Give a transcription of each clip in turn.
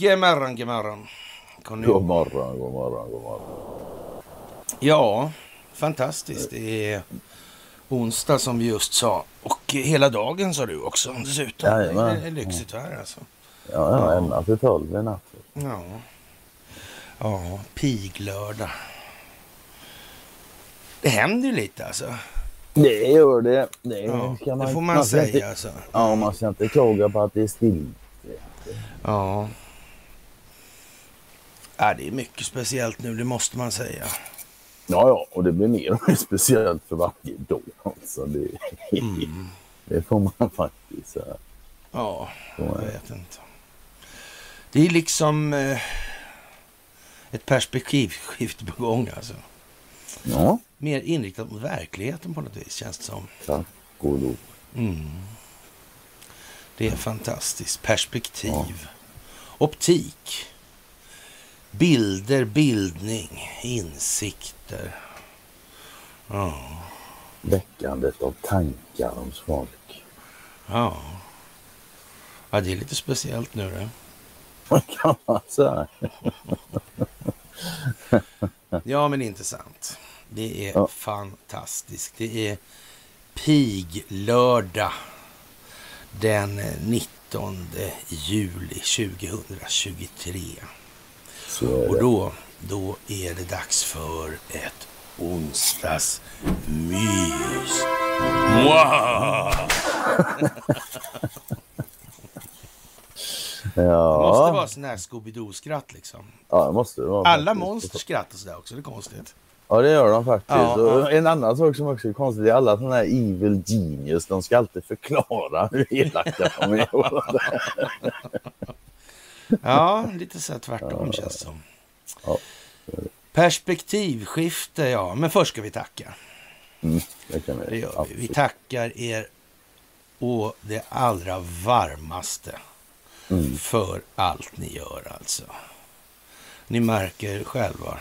God morgon. God morgon, god morgon, god morgon. Ja, fantastiskt. Det är onsdag som vi just sa. Och hela dagen sa du också dessutom. Jajamän. Det är lyxigt här alltså. Ja, ja, ända till tolv i natt. Ja. Ja, piglördag. Det händer ju lite alltså. Det gör det. Det, Ja, ska det får man, ska säga Inte, alltså. ja, man ska inte klaga på att det är still. Ja. ja. Det är mycket speciellt nu, det måste man säga. Ja, ja, och det blir mer och mer speciellt för varje dag. Alltså, det, Mm. det får man faktiskt säga. Ja, jag vet inte. Det är liksom eh, ett perspektivskifte på gång alltså. Ja, Mer inriktat mot verkligheten på något vis känns det som. tack och lov. Mm. Det är fantastiskt. Perspektiv. Optik. Bilder, bildning, insikter. Ja. Väckandet av tankar hos folk. Ja. Ja, det är lite speciellt nu det. Kan man säga? Ja, men intressant. Det är Ja. fantastiskt. Det är piglördag den 19 juli 2023. Så är Och då, då är det dags för ett onsdagsmys. Wow! Det måste Ja, vara sån här Scooby-Doo-skratt liksom. ja, det måste det vara. Alla monster skrattar sådär också, det är konstigt. Ja, det gör de faktiskt. Ja, ja. En annan sak som också är konstigt är alla sådana här evil genius. De ska alltid förklara hur elaka de är. Ja, lite så här tvärtom känns det som. Ja. Perspektivskifte, ja. Men först ska vi tacka. Mm, det kan Det vi. gör vi. Vi tackar er å det allra varmaste Mm. för allt ni gör alltså. Ni märker själva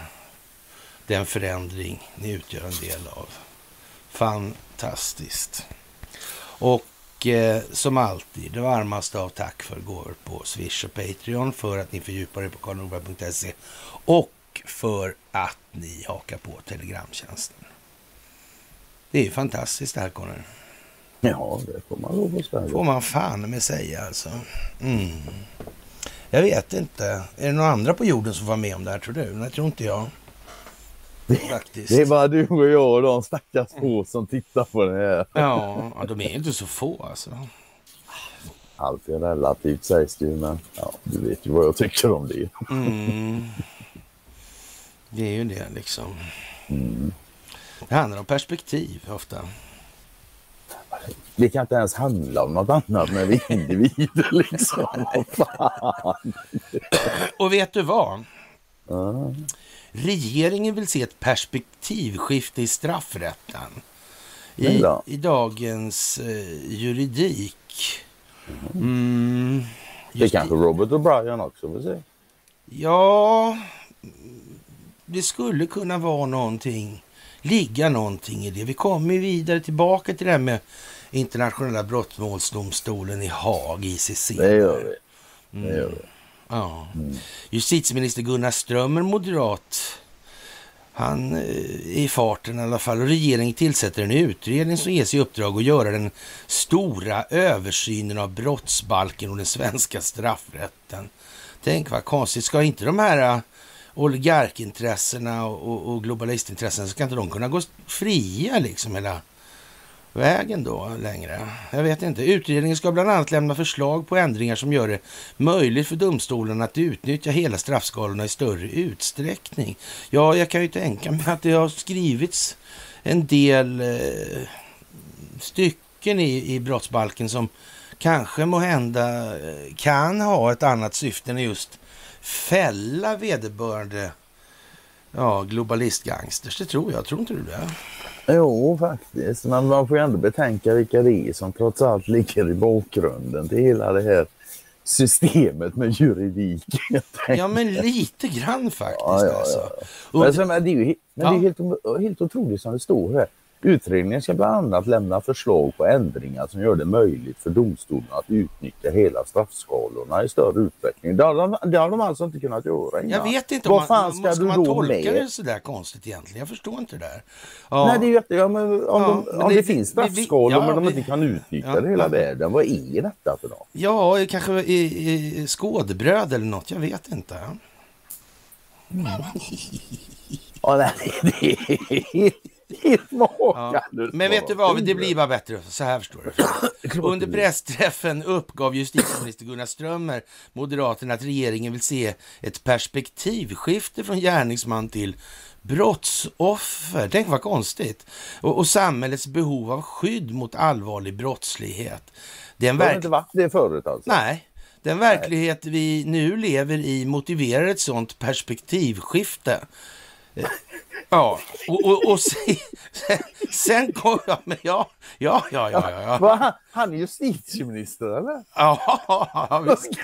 den förändring ni utgör en del av. Fantastiskt. Och eh, som alltid, det varmaste av tack för gåvor på Swish och Patreon för att ni fördjupar er på karlnorberg.se och för att ni hakar på Telegramtjänsten. Det är ju fantastiskt det här, Conny. Ja, det får man lov att säga. får man fan med säga alltså. Mm. Jag vet inte. Är det några andra på jorden som var med om det här tror du? Nej, tror inte jag. Faktiskt. Det är bara du och jag och de stackars få som tittar på det här. Ja, de är inte så få alltså. Allt är relativt sägs det ju, men ja, du vet ju vad jag tycker om det. Mm. Det är ju det liksom. Mm. Det handlar om perspektiv ofta. Det kan inte ens handla om något annat när vi är individer liksom. Och vet du vad? Ja. Regeringen vill se ett perspektivskifte i straffrätten. Det I, i dagens eh, juridik. Mm. Det Just kanske Robert O'Brien också vill se. Ja, det skulle kunna vara någonting, ligga någonting i det. Vi kommer ju vidare tillbaka till det här med internationella brottmålsdomstolen i Haag, ICC. Det gör vi. Det gör vi. Ja. Justitieminister Gunnar Strömmer, moderat, han eh, är i farten i alla fall. Och regeringen tillsätter en utredning som ges i uppdrag att göra den stora översynen av brottsbalken och den svenska straffrätten. Tänk vad konstigt, ska inte de här eh, oligarkintressena och, och, och globalistintressena, ska inte de kunna gå fria liksom hela vägen då längre? Jag vet inte. Utredningen ska bland annat lämna förslag på ändringar som gör det möjligt för domstolarna att utnyttja hela straffskalorna i större utsträckning. Ja, jag kan ju tänka mig att det har skrivits en del eh, stycken i, i brottsbalken som kanske må hända eh, kan ha ett annat syfte än just fälla vederbörande ja, globalistgangsters. Det tror jag. Tror inte du det? Jo, faktiskt. Men man får ju ändå betänka vilka det är som trots allt ligger i bakgrunden till hela det här systemet med juridik. Ja, men lite grann faktiskt. Ja, ja, ja. Alltså. Men, Under- alltså, men det är ju he- men det är Ja. helt, helt otroligt som det står här. Utredningen ska bland annat lämna förslag på ändringar som gör det möjligt för domstolen att utnyttja hela straffskalorna i större utsträckning. Det har de, det har de alltså inte kunnat göra innan. Jag vet inte, Vad fan man, ska, ska man tolka med? det sådär konstigt egentligen? Jag förstår inte det där. Ja. Nej, det är jätte, ja, men om, Ja, de, om det- det, finns straffskalor ja, men de inte kan utnyttja ja, det hela världen. Vad är detta för något? Ja, kanske i, i skådebröd eller något. Jag vet inte. Ja, nej, det är Ja. Men vet du vad, det blir bara bättre. Så här förstår du. Under pressträffen uppgav justitieminister Gunnar Strömmer, Moderaterna, att regeringen vill se ett perspektivskifte från gärningsman till brottsoffer. Tänk vad konstigt. Och, och samhällets behov av skydd mot allvarlig brottslighet. Det är en verk... inte varit det förut alltså? Nej, den verklighet vi nu lever i motiverar ett sådant perspektivskifte. Ja, och, och, och sen, sen kom jag med, ja, ja, ja, ja, ja, Va, han- han är justitieminister eller? ja, visst,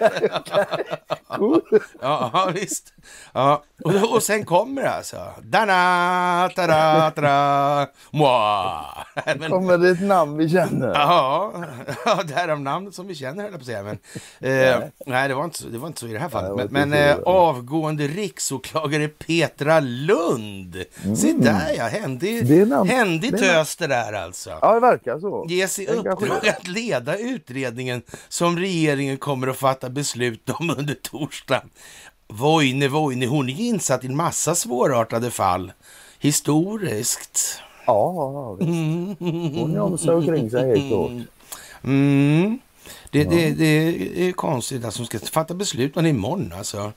Cool. ja, ja, visst. Ja, och, och sen kommer det alltså, dana, tada, tada, moi. Men, Kommer det ett namn vi känner? Ja, ja därav namnet som vi känner höll jag på att säga. Men, eh, nej, det var, inte så, det var inte så i det här fallet. Men, men eh, avgående riksåklagare Petra Lund. Se där ja, händig, Mm. Tös det där alltså. Ja, det verkar så. Ges i uppdrag att leda utredningen som regeringen kommer att fatta beslut om under torsdagen. Voine, Voine, hon är insatt i en massa svårartade fall. Historiskt. Ja, ja. Hon är om sig och kring sig helt klart. Mm. Det, det, det är konstigt att de ska fatta beslut om det imorgon alltså.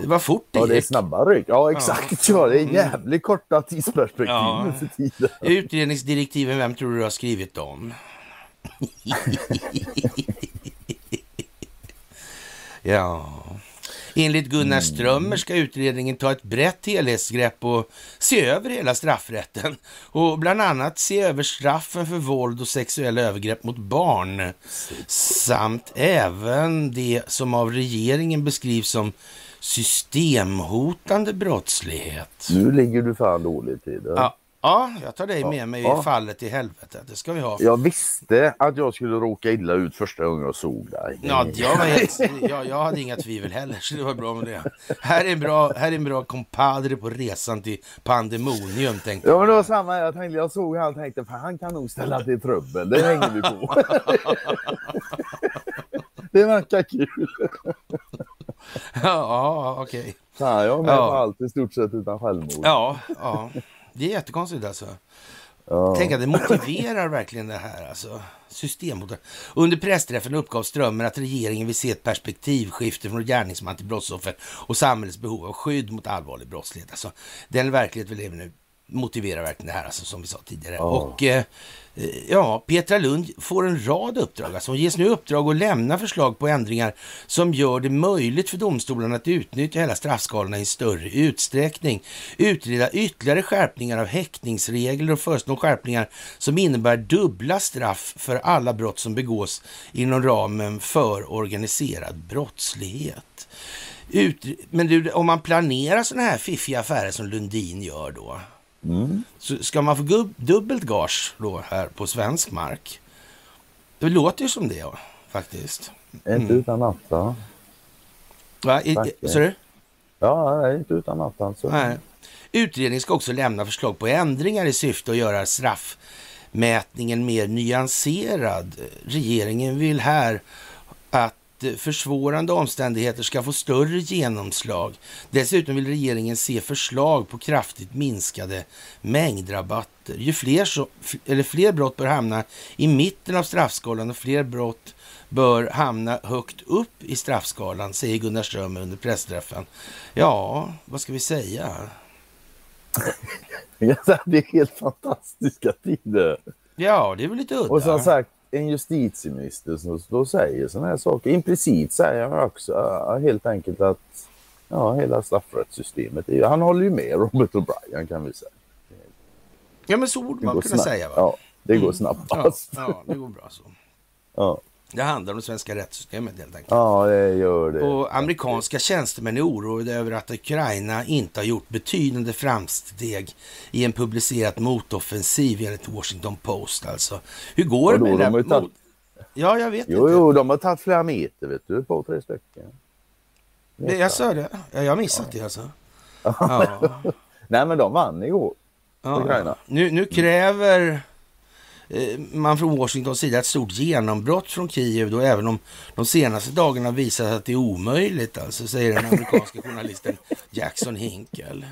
Det var fort det Ja, det är gick. snabba ryck. Ja, exakt. Ja, det är jävligt korta tidsperspektiv Ja. för tiden. Utredningsdirektiven, vem tror du har skrivit dem? ja. Enligt Gunnar Strömmer ska utredningen ta ett brett helhetsgrepp och se över hela straffrätten och bland annat se över straffen för våld och sexuella övergrepp mot barn samt även det som av regeringen beskrivs som systemhotande brottslighet. Nu ligger du fan dåligt till det. Ja, ja, jag tar dig med mig Ja. i fallet i helvetet. Det ska vi ha. Jag visste att jag skulle råka illa ut första gången jag såg dig. Ja, jag, var helt, jag, jag hade inga tvivel heller, så det var bra med det. Här är en bra, här är en bra compadre på resan till pandemonium, tänkte Ja jag. men det var samma, jag tänkte, jag såg han och tänkte fan han kan nog ställa till trubbel, det hänger vi på. det verkar kul. Ja, okej. Fan, jag är med Ja. på allt i stort sett utan självmord. Ja, ja. Det är jättekonstigt alltså. Ja. Tänk att det motiverar verkligen det här alltså. Systemhotet. Under pressträffen uppgav Strömmer att regeringen vill se ett perspektivskifte från gärningsman till brottsoffer och samhällets behov av skydd mot allvarlig brottslighet. Alltså, den verklighet vi lever nu motiverar verkligen det här, alltså, som vi sa tidigare. Och eh, eh, ja, Petra Lund får en rad uppdrag. Alltså, hon ges nu uppdrag att lämna förslag på ändringar som gör det möjligt för domstolarna att utnyttja hela straffskalorna i större utsträckning. Utreda ytterligare skärpningar av häktningsregler och föreslå skärpningar som innebär dubbla straff för alla brott som begås inom ramen för organiserad brottslighet. Ut, men du, om man planerar sådana här fiffiga affärer som Lundin gör då, Mm. så ska man få dubbelt gage då här på svensk mark? Det låter ju som det ja, faktiskt. Inte utan natt va? Så du? Ja, inte utan natt alltså. Nej. Utredningen ska också lämna förslag på ändringar i syfte att göra straffmätningen mer nyanserad. Regeringen vill här försvårande omständigheter ska få större genomslag. Dessutom vill regeringen se förslag på kraftigt minskade mängdrabatter. Ju fler, så, eller fler brott bör hamna i mitten av straffskalan och fler brott bör hamna högt upp i straffskalan, säger Gunnar Strömmer under pressträffen. Ja, vad ska vi säga? Det är helt fantastiska tider. Ja, det är väl lite udda. Och som sagt, en justitieminister som då säger sådana här saker. Implicit säger han också helt enkelt att ja, hela straffrättssystemet, är han håller ju med Robert O'Brien kan vi säga. ja, men så borde man kunna snabbt. säga. Va? Ja, det går Mm. Ja, snabbast. ja, det går bra så. Ja. Det handlar om det svenska rättssystemet helt enkelt. Ja, det gör det. Och amerikanska tjänstemän är oroade över att Ukraina inte har gjort betydande framsteg i en publicerad motoffensiv enligt Washington Post. Alltså. Hur går det med de tagit- mot- Ja, jag vet Jo, inte. jo, de har tagit flera meter, vet du, på tre stycken. Det, jag sa det. Ja, jag har missat det alltså. Ja. Nej, men de vann igår. Ja. Ukraina. Nu, nu kräver man från Washingtons sida ett stort genombrott från Kiev då även om de senaste dagarna visat att det är omöjligt alltså, säger den amerikanska journalisten Jackson Hinkle.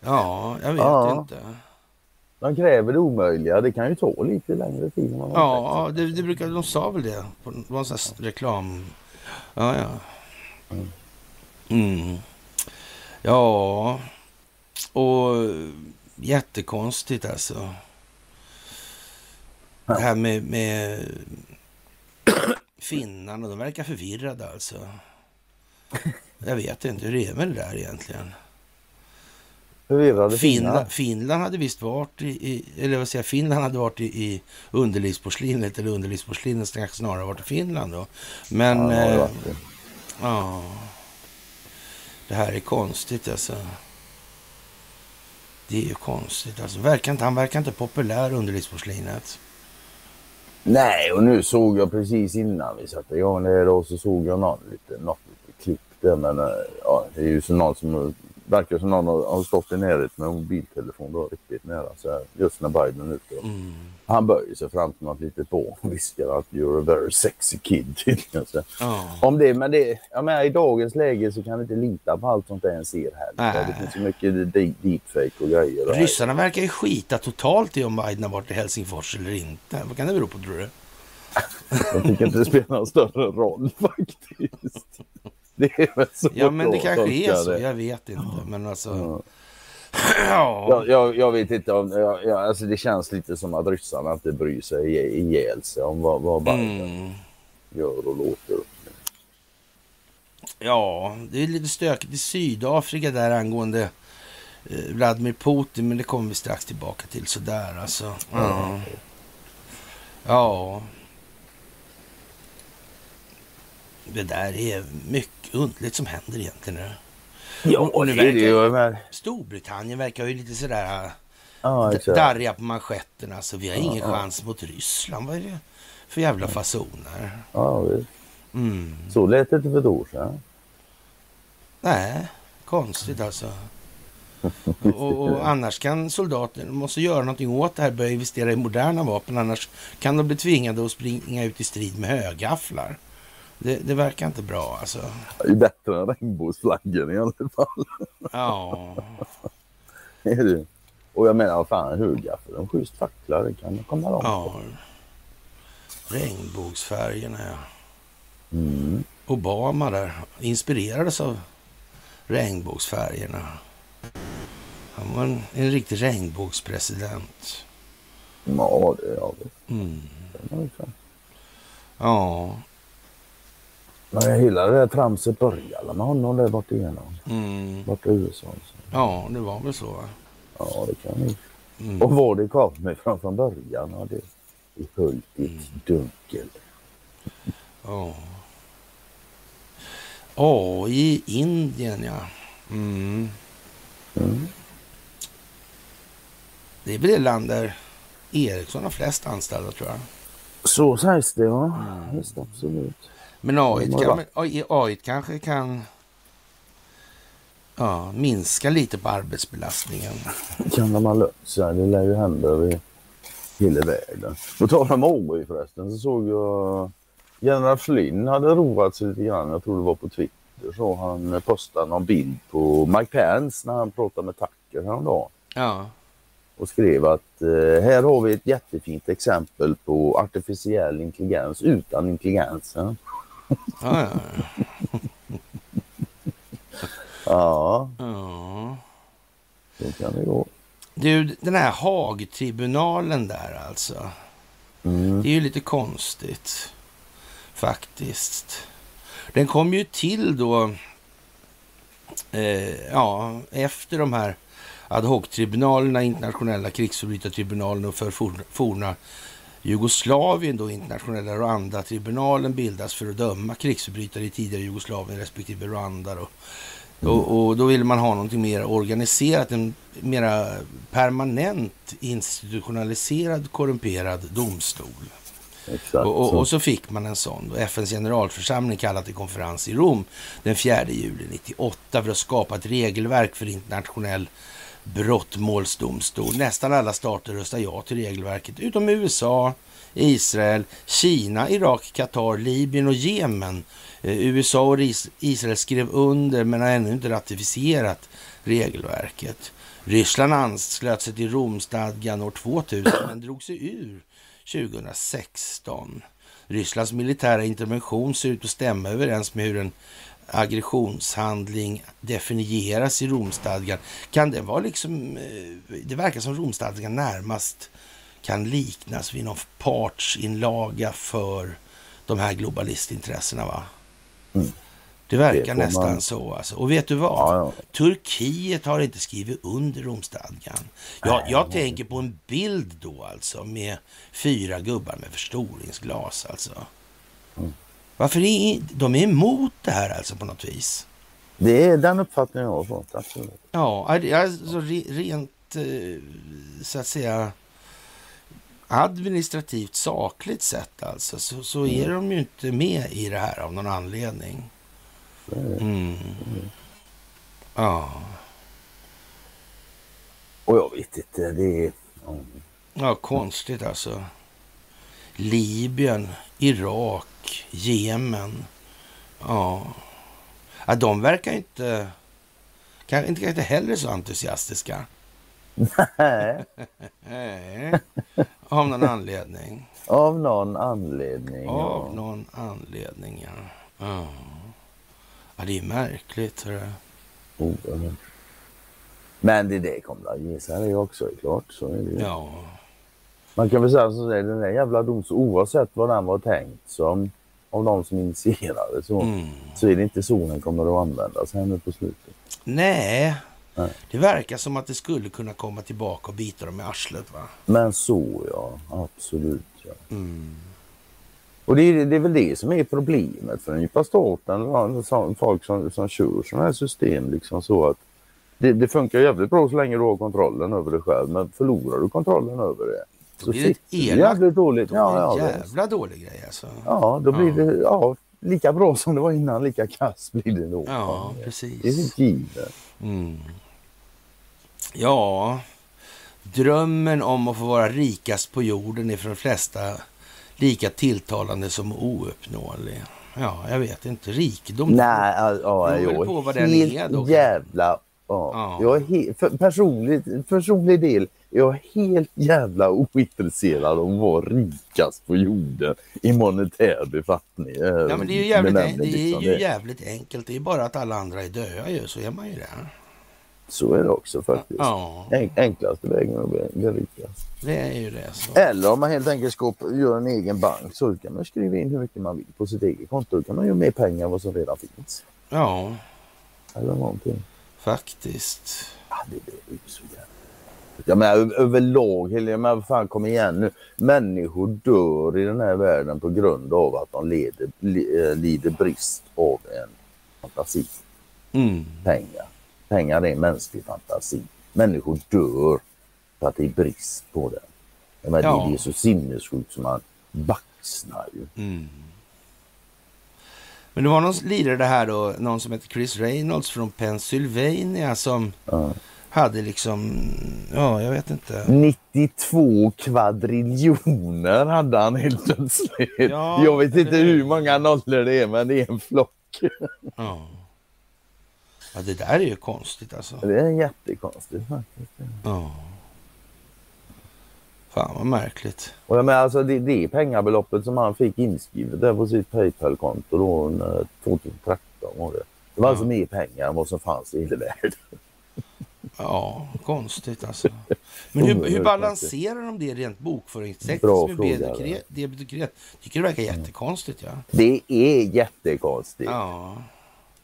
Ja, jag vet Ja. inte. De kräver det omöjliga. Det kan ju ta lite längre tid. man Ja, det, det brukar, de sa väl det på det var en sån här reklam. Ja, ja. Mm. Ja, och jättekonstigt alltså. Det här med, med finnarna, de verkar förvirrade alltså. Jag vet inte, hur är det med det där egentligen? Förvirrade Finland. Finland hade visst varit i, i eller vad säger Finland hade varit i, i underlivsporslinet, eller underlivsporslinet ska snarare varit i Finland då. Men, Ja, det eh, varit det. ja, det här är konstigt alltså. Det är ju konstigt alltså. Verkar inte, han verkar inte populär underlivsporslinet. Nej, och nu såg jag precis innan vi satte igång det då så såg jag någon lite, något lite klipp där. Men eh, ja, det är ju som någon som verkar som någon har, stått i närheten med mobiltelefon då riktigt nära så här, just när Biden är ute. Mm. Han böjer sig fram till något litet på och viskar att you're a very sexy kid tydligen. Så. Ja. Om det, men det, jag menar, i dagens läge så kan vi inte lita på allt sånt där en ser här. Nej. Det finns så mycket de- deepfake och grejer. och- Ryssarna verkar ju skita totalt i om Biden har varit i Helsingfors eller inte. Vad kan det bero på tror du? Jag tycker inte det spelar någon större roll faktiskt. Det är väl så Ja, men det kanske är så. det. Jag vet inte. Men alltså... Ja. Ja. Jag, jag, jag vet inte om, jag, jag, alltså det känns lite som att ryssarna inte bryr sig ihjäl- sig om vad, vad Biden Mm. gör och låter. Ja, det är lite stökigt i Sydafrika där angående eh, Vladimir Putin, men det kommer vi strax tillbaka till sådär alltså. Ja. ja. Det där är mycket underligt som händer egentligen. Ja, och nu det det verkar-. Men, Storbritannien verkar ju lite sådär exakt. darriga på manschetten. Alltså, vi har ingen ja. chans mot Ryssland. Vad är det för jävla fasoner? Ja, visst. Mm. Så lät det inte för ett år sedan. Nej, konstigt alltså. Och, och annars kan soldater måste göra någonting åt det här, börja investera i moderna vapen. Annars kan de bli tvingade att springa ut i strid med högafflar. Det, det verkar inte bra alltså. Det är bättre än regnbågsflaggan i alla fall. Ja, Är det? Och jag menar, fan, högaffel, en schysst fackla, det kan komma långt. ja. Regnbågsfärgerna ja. Mm. Obama där inspirerades av regnbågsfärgerna. Han var en, en riktig regnbågspresident. Ja, det är det. Mm. Ja. Men hela det här tramset började med honom där borta igenom. Mm. Borta i USA. Så. Ja, det var väl så. va? Ja, det kan ni. Mm. Och var det kom ifrån från början, ja, det är höljt i ett dunkel. Ja. Ja, i Indien ja. Mm. Mm. Det är väl det land där Ericsson har flest anställda tror jag. Så sägs det, ja. Visst, absolut. Men AI, kan, AI, AI kanske kan ja, minska lite på arbetsbelastningen. Kan löst sig? Det lär ju hända över hela världen. På tal om AI förresten så såg jag General Flynn hade roat sig lite grann. Jag tror det var på Twitter. Så han postade någon bild på Mike Pence när han pratade med Tucker häromdagen. Ja, och skrev att eh, här har vi ett jättefint exempel på artificiell intelligens utan intelligensen. Ja, ja. Ja, så kan det gå. Du, den här Haagtribunalen där alltså. Mm. Det är ju lite konstigt faktiskt. Den kom ju till då eh, ja, efter de här ad hoc-tribunalerna, internationella krigsförbrytartribunalen och för forna Jugoslavien då internationella Rwanda-tribunalen bildas för att döma krigsförbrytare i tidigare Jugoslavien respektive Rwanda. Då. Och, och, då vill man ha någonting mer organiserat, en mera permanent institutionaliserad korrumperad domstol. Exakt. Och, och, så. och så fick man en sån. FNs generalförsamling kallade till konferens i Rom den 4 juli 98 för att skapa ett regelverk för internationell brottmålsdomstol. Nästan alla stater röstar ja till regelverket, utom USA, Israel, Kina, Irak, Qatar, Libyen och Jemen. Eh, USA och Israel skrev under men har ännu inte ratificerat regelverket. Ryssland anslöt sig till Romstadgan år 2000 men drog sig ur 2016. Rysslands militära intervention ser ut att stämma överens med hur den aggressionshandling definieras i Romstadgan. Kan den vara liksom, eh, det verkar som Romstadgan närmast kan liknas vid någon partsinlaga för de här globalistintressena va? Mm. Det verkar Det får man- nästan så alltså. Och vet du vad? Ja, ja. Turkiet har inte skrivit under Romstadgan. Jag, jag tänker på en bild då alltså med fyra gubbar med förstoringsglas alltså. Mm. Varför är de är emot det här alltså på något vis? Det är den uppfattningen jag har fått, absolut. Ja, alltså re- rent eh, så att säga administrativt sakligt sett alltså så, så är de ju inte med i det här av någon anledning. Är- Mm. Ja. Och jag vet inte, det är... Ja, konstigt alltså. Libyen, Irak, Jemen. Ja. ja de verkar inte, kanske inte, inte heller så entusiastiska. Nej, Nej, av någon anledning. av någon anledning. Av ja. någon anledning, ja. Ja, ja det är märkligt. Hörru. Oerhört. Men det där kommer att sig det också, klart. Så är det ju. Ja, Man kan väl säga så att den där jävla domstolen, oavsett vad den var tänkt som, av de som initierade så, mm. så är det inte så den kommer att användas här nu på slutet. Nej, Nej. det verkar som att det skulle kunna komma tillbaka och bita dem i arslet. Va? Men så ja, absolut. Ja. Mm. Och det är, det är väl det som är problemet för den djupa staten, folk som, som kör sådana här system. Liksom så att det, det funkar jävligt bra så länge du har kontrollen över det själv, men förlorar du kontrollen över det så blir det elakt. jävligt dåligt. Då Ja, det ja, jävla dålig grej alltså. ja, då blir Ja. det ja, lika bra som det var innan, lika kass blir det då. Ja, Det är precis. givet. Mm. Ja, drömmen om att få vara rikast på jorden är för de flesta lika tilltalande som ouppnåelig. Ja, jag vet inte. Rikedom. Nej, ja, jag på vad den är då. jävla... Ja, Ja. Jag är he, för personligt, personlig del är jag helt jävla ointresserad att vara rikast på jorden i monetär befattning. Ja, men det är ju jävligt, benämning, det är liksom. ju Det- jävligt enkelt. Det är bara att alla andra är döda ju, så är man ju det. Så är det också faktiskt. Ja, En, enklaste vägen att bli, bli rikast. det är ju det. Så. Eller om man helt enkelt ska göra en egen bank så kan man skriva in hur mycket man vill på sitt eget konto. Då kan man göra mer pengar än vad som redan finns. Ja, Eller någonting. Faktiskt. Ja, det det är så jävla... Jag menar överlag, jag menar, fan kom igen nu. Människor dör i den här världen på grund av att de leder, li, eh, lider brist av en fantasi. Mm. Pengar. Pengar är mänsklig fantasi. Människor dör för att det är brist på den. Jag menar, Ja. det, det är så sinnessjukt som man baxnar ju. Mm. Men det var någon lirare det här då, någon som heter Chris Reynolds från Pennsylvania som Ja. hade liksom, ja jag vet inte. 92 kvadriljoner hade han helt plötsligt. Ja, jag vet inte hur? hur många nollor det är men det är en flock. Ja. ja, det där är ju konstigt alltså. Det är jättekonstigt faktiskt. Ja. Fan vad märkligt. Och jag menar, alltså, det, det pengabeloppet som han fick inskrivet där på sitt Paypal-konto då när 2013 var det. Det var Ja. alltså mer pengar än vad som fanns i hela världen. Ja, konstigt alltså. Men hur, hur balanserar de det rent bokföringstekniskt Bra med debet och kredit- debet och kredit? Tycker det verkar jättekonstigt ja. Det är jättekonstigt Ja.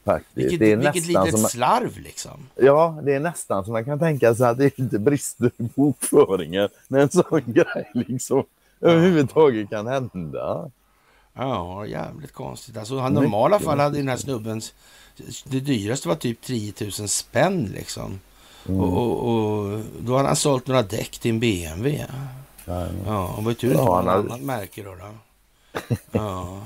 Faktiskt. Vilket, det är vilket nästan litet som, slarv liksom. Ja, det är nästan som man kan tänka sig att det är lite brister i bokföringen när en sån grej liksom överhuvudtaget kan hända. Ja, jävligt konstigt. Alltså, han normala fall hade den här snubben, det dyraste var typ 10 000 spänn liksom. Mm. Och, och, och, då hade han sålt några däck till en BMW. Ja, ja och vad tur det var något annat märke då. då. Ja.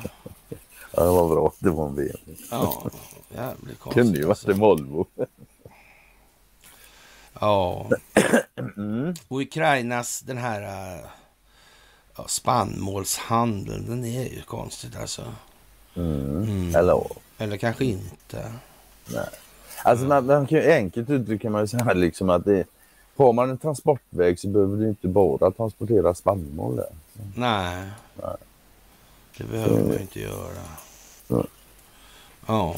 Ja, det var bra. Det var en BMW. Ja, jävligt konstigt. Kunde ju varit alltså. en Volvo. Ja. Mm. Och Ukrainas den här ja, spannmålshandeln, den är ju konstigt alltså. Mm. Mm. Eller? Eller kanske inte. Nej. Alltså man, man kan ju enkelt uttrycka kan man ju säga liksom att det, har man en transportväg så behöver du inte bara transportera spannmål där. Nej. Nej. Det behöver man inte göra. Så. Ja.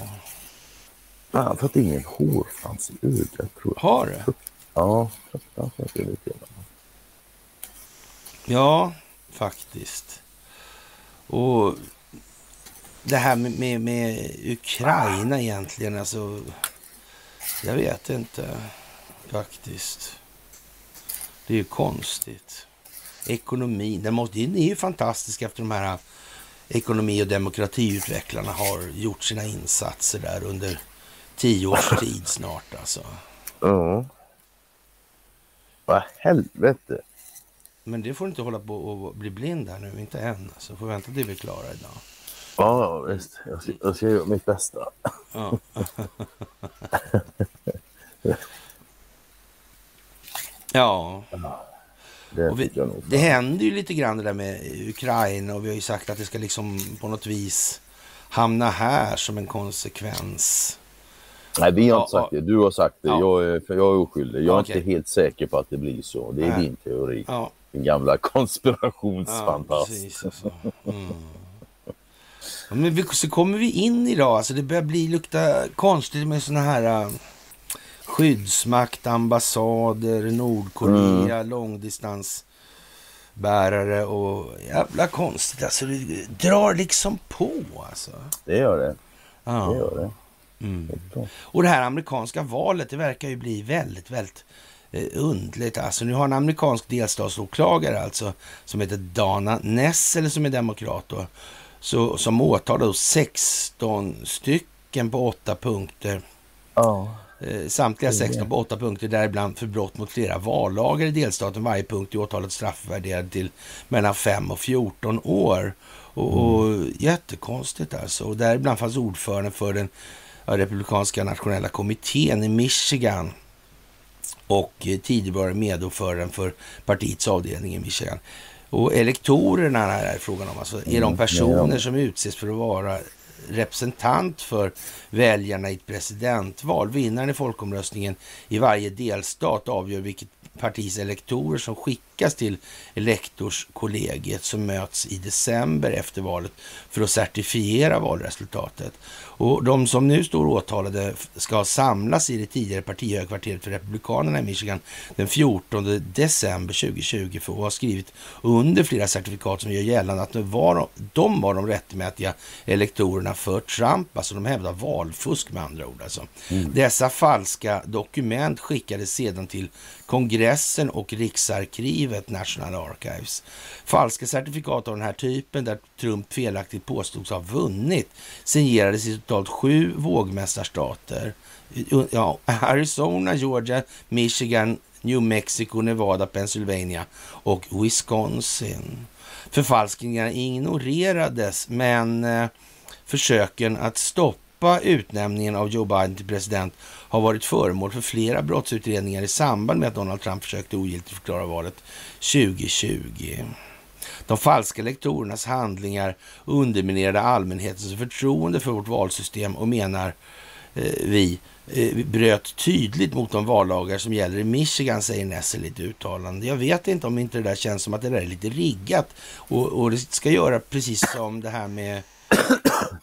Jag har fått ingen hårfrans i ögat tror jag. Har du? Ja, fruktansvärt irriterande. Ja, faktiskt. Och det här med, med, med, Ukraina egentligen, alltså. Jag vet inte faktiskt. Det är ju konstigt. Ekonomin, den, måste, den är ju fantastisk efter de här ekonomi och demokratiutvecklarna har gjort sina insatser där under tio års tid snart alltså. Ja. Vad helvete. Men det får inte hålla på och bli blind här nu, inte än. Alltså, får vänta tills vi är klara idag. Ja, visst. Jag ska, jag ska göra mitt bästa. Ja. ja. Det, vi, det händer ju lite grann det där med Ukraina och vi har ju sagt att det ska liksom på något vis hamna här som en konsekvens. Nej, vi har ja, inte sagt det. Du har sagt det. Ja. Jag, är, jag är oskyldig. Jag är okay. inte helt säker på att det blir så. Det är Nej. din teori. Ja. Din gamla konspirationsfantast. Ja, alltså. mm. men vi, så kommer vi in idag. Alltså det börjar bli lukta konstigt med såna här uh, skyddsmakt, ambassader, Nordkorea, mm. långdistansbärare och jävla konstigt. Alltså det drar liksom på alltså. Det gör det. Ja. Det gör det. Mm. Och det här amerikanska valet, det verkar ju bli väldigt, väldigt eh, undligt. Alltså nu har en amerikansk delstatsåklagare alltså, som heter Dana Nessel som är demokrat då, så, som åtalade 16 stycken på åtta punkter. Oh. Eh, samtliga 16 på åtta punkter, däribland för brott mot flera vallagar i delstaten. Varje punkt i åtalet straffvärderad till mellan 5 och 14 år. Och, mm. och jättekonstigt alltså. Och däribland fanns ordförande för den republikanska nationella kommittén i Michigan och eh, tidigare medordföranden för partiets avdelning i Michigan. Och elektorerna här är frågan om, alltså, är de mm, personer som utses för att vara representant för väljarna i ett presidentval. Vinnaren i folkomröstningen i varje delstat avgör vilket partis elektorer som skickas till elektorskollegiet som möts i december efter valet för att certifiera valresultatet. Och de som nu står åtalade ska samlas i det tidigare partihögkvarteret för Republikanerna i Michigan den 14 december 2020 för att ha skrivit under flera certifikat som gör gällande att de var, de var de rättmätiga elektorerna för Trump. Alltså de hävdar valfusk med andra ord. Alltså. Mm. Dessa falska dokument skickades sedan till kongressen och riksarkivet National Archives. Falska certifikat av den här typen där Trump felaktigt påstods ha vunnit signerades i totalt sju vågmästarstater. Ja, Arizona, Georgia, Michigan, New Mexico, Nevada, Pennsylvania och Wisconsin. Förfalskningarna ignorerades, men eh, försöken att stoppa utnämningen av Joe Biden till president har varit föremål för flera brottsutredningar i samband med att Donald Trump försökte ogiltigförklara valet 2020. De falska lektorernas handlingar underminerade allmänhetens förtroende för vårt valsystem och menar eh, vi eh, bröt tydligt mot de vallagar som gäller i Michigan, säger Nessel i ett uttalande. Jag vet inte om inte det där känns som att det där är lite riggat och, och det ska göra precis som det här med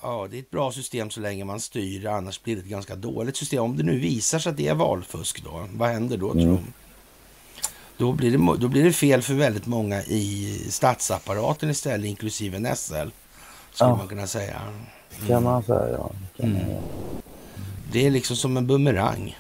Ja, det är ett bra system så länge man styr, annars blir det ett ganska dåligt system. Om det nu visar sig att det är valfusk då, vad händer då mm. tror då blir, det, då blir det fel för väldigt många i statsapparaten istället, inklusive SL. Skulle ja. man kunna säga. Mm. kan man säga, ja. Det, mm. det är liksom som en bumerang,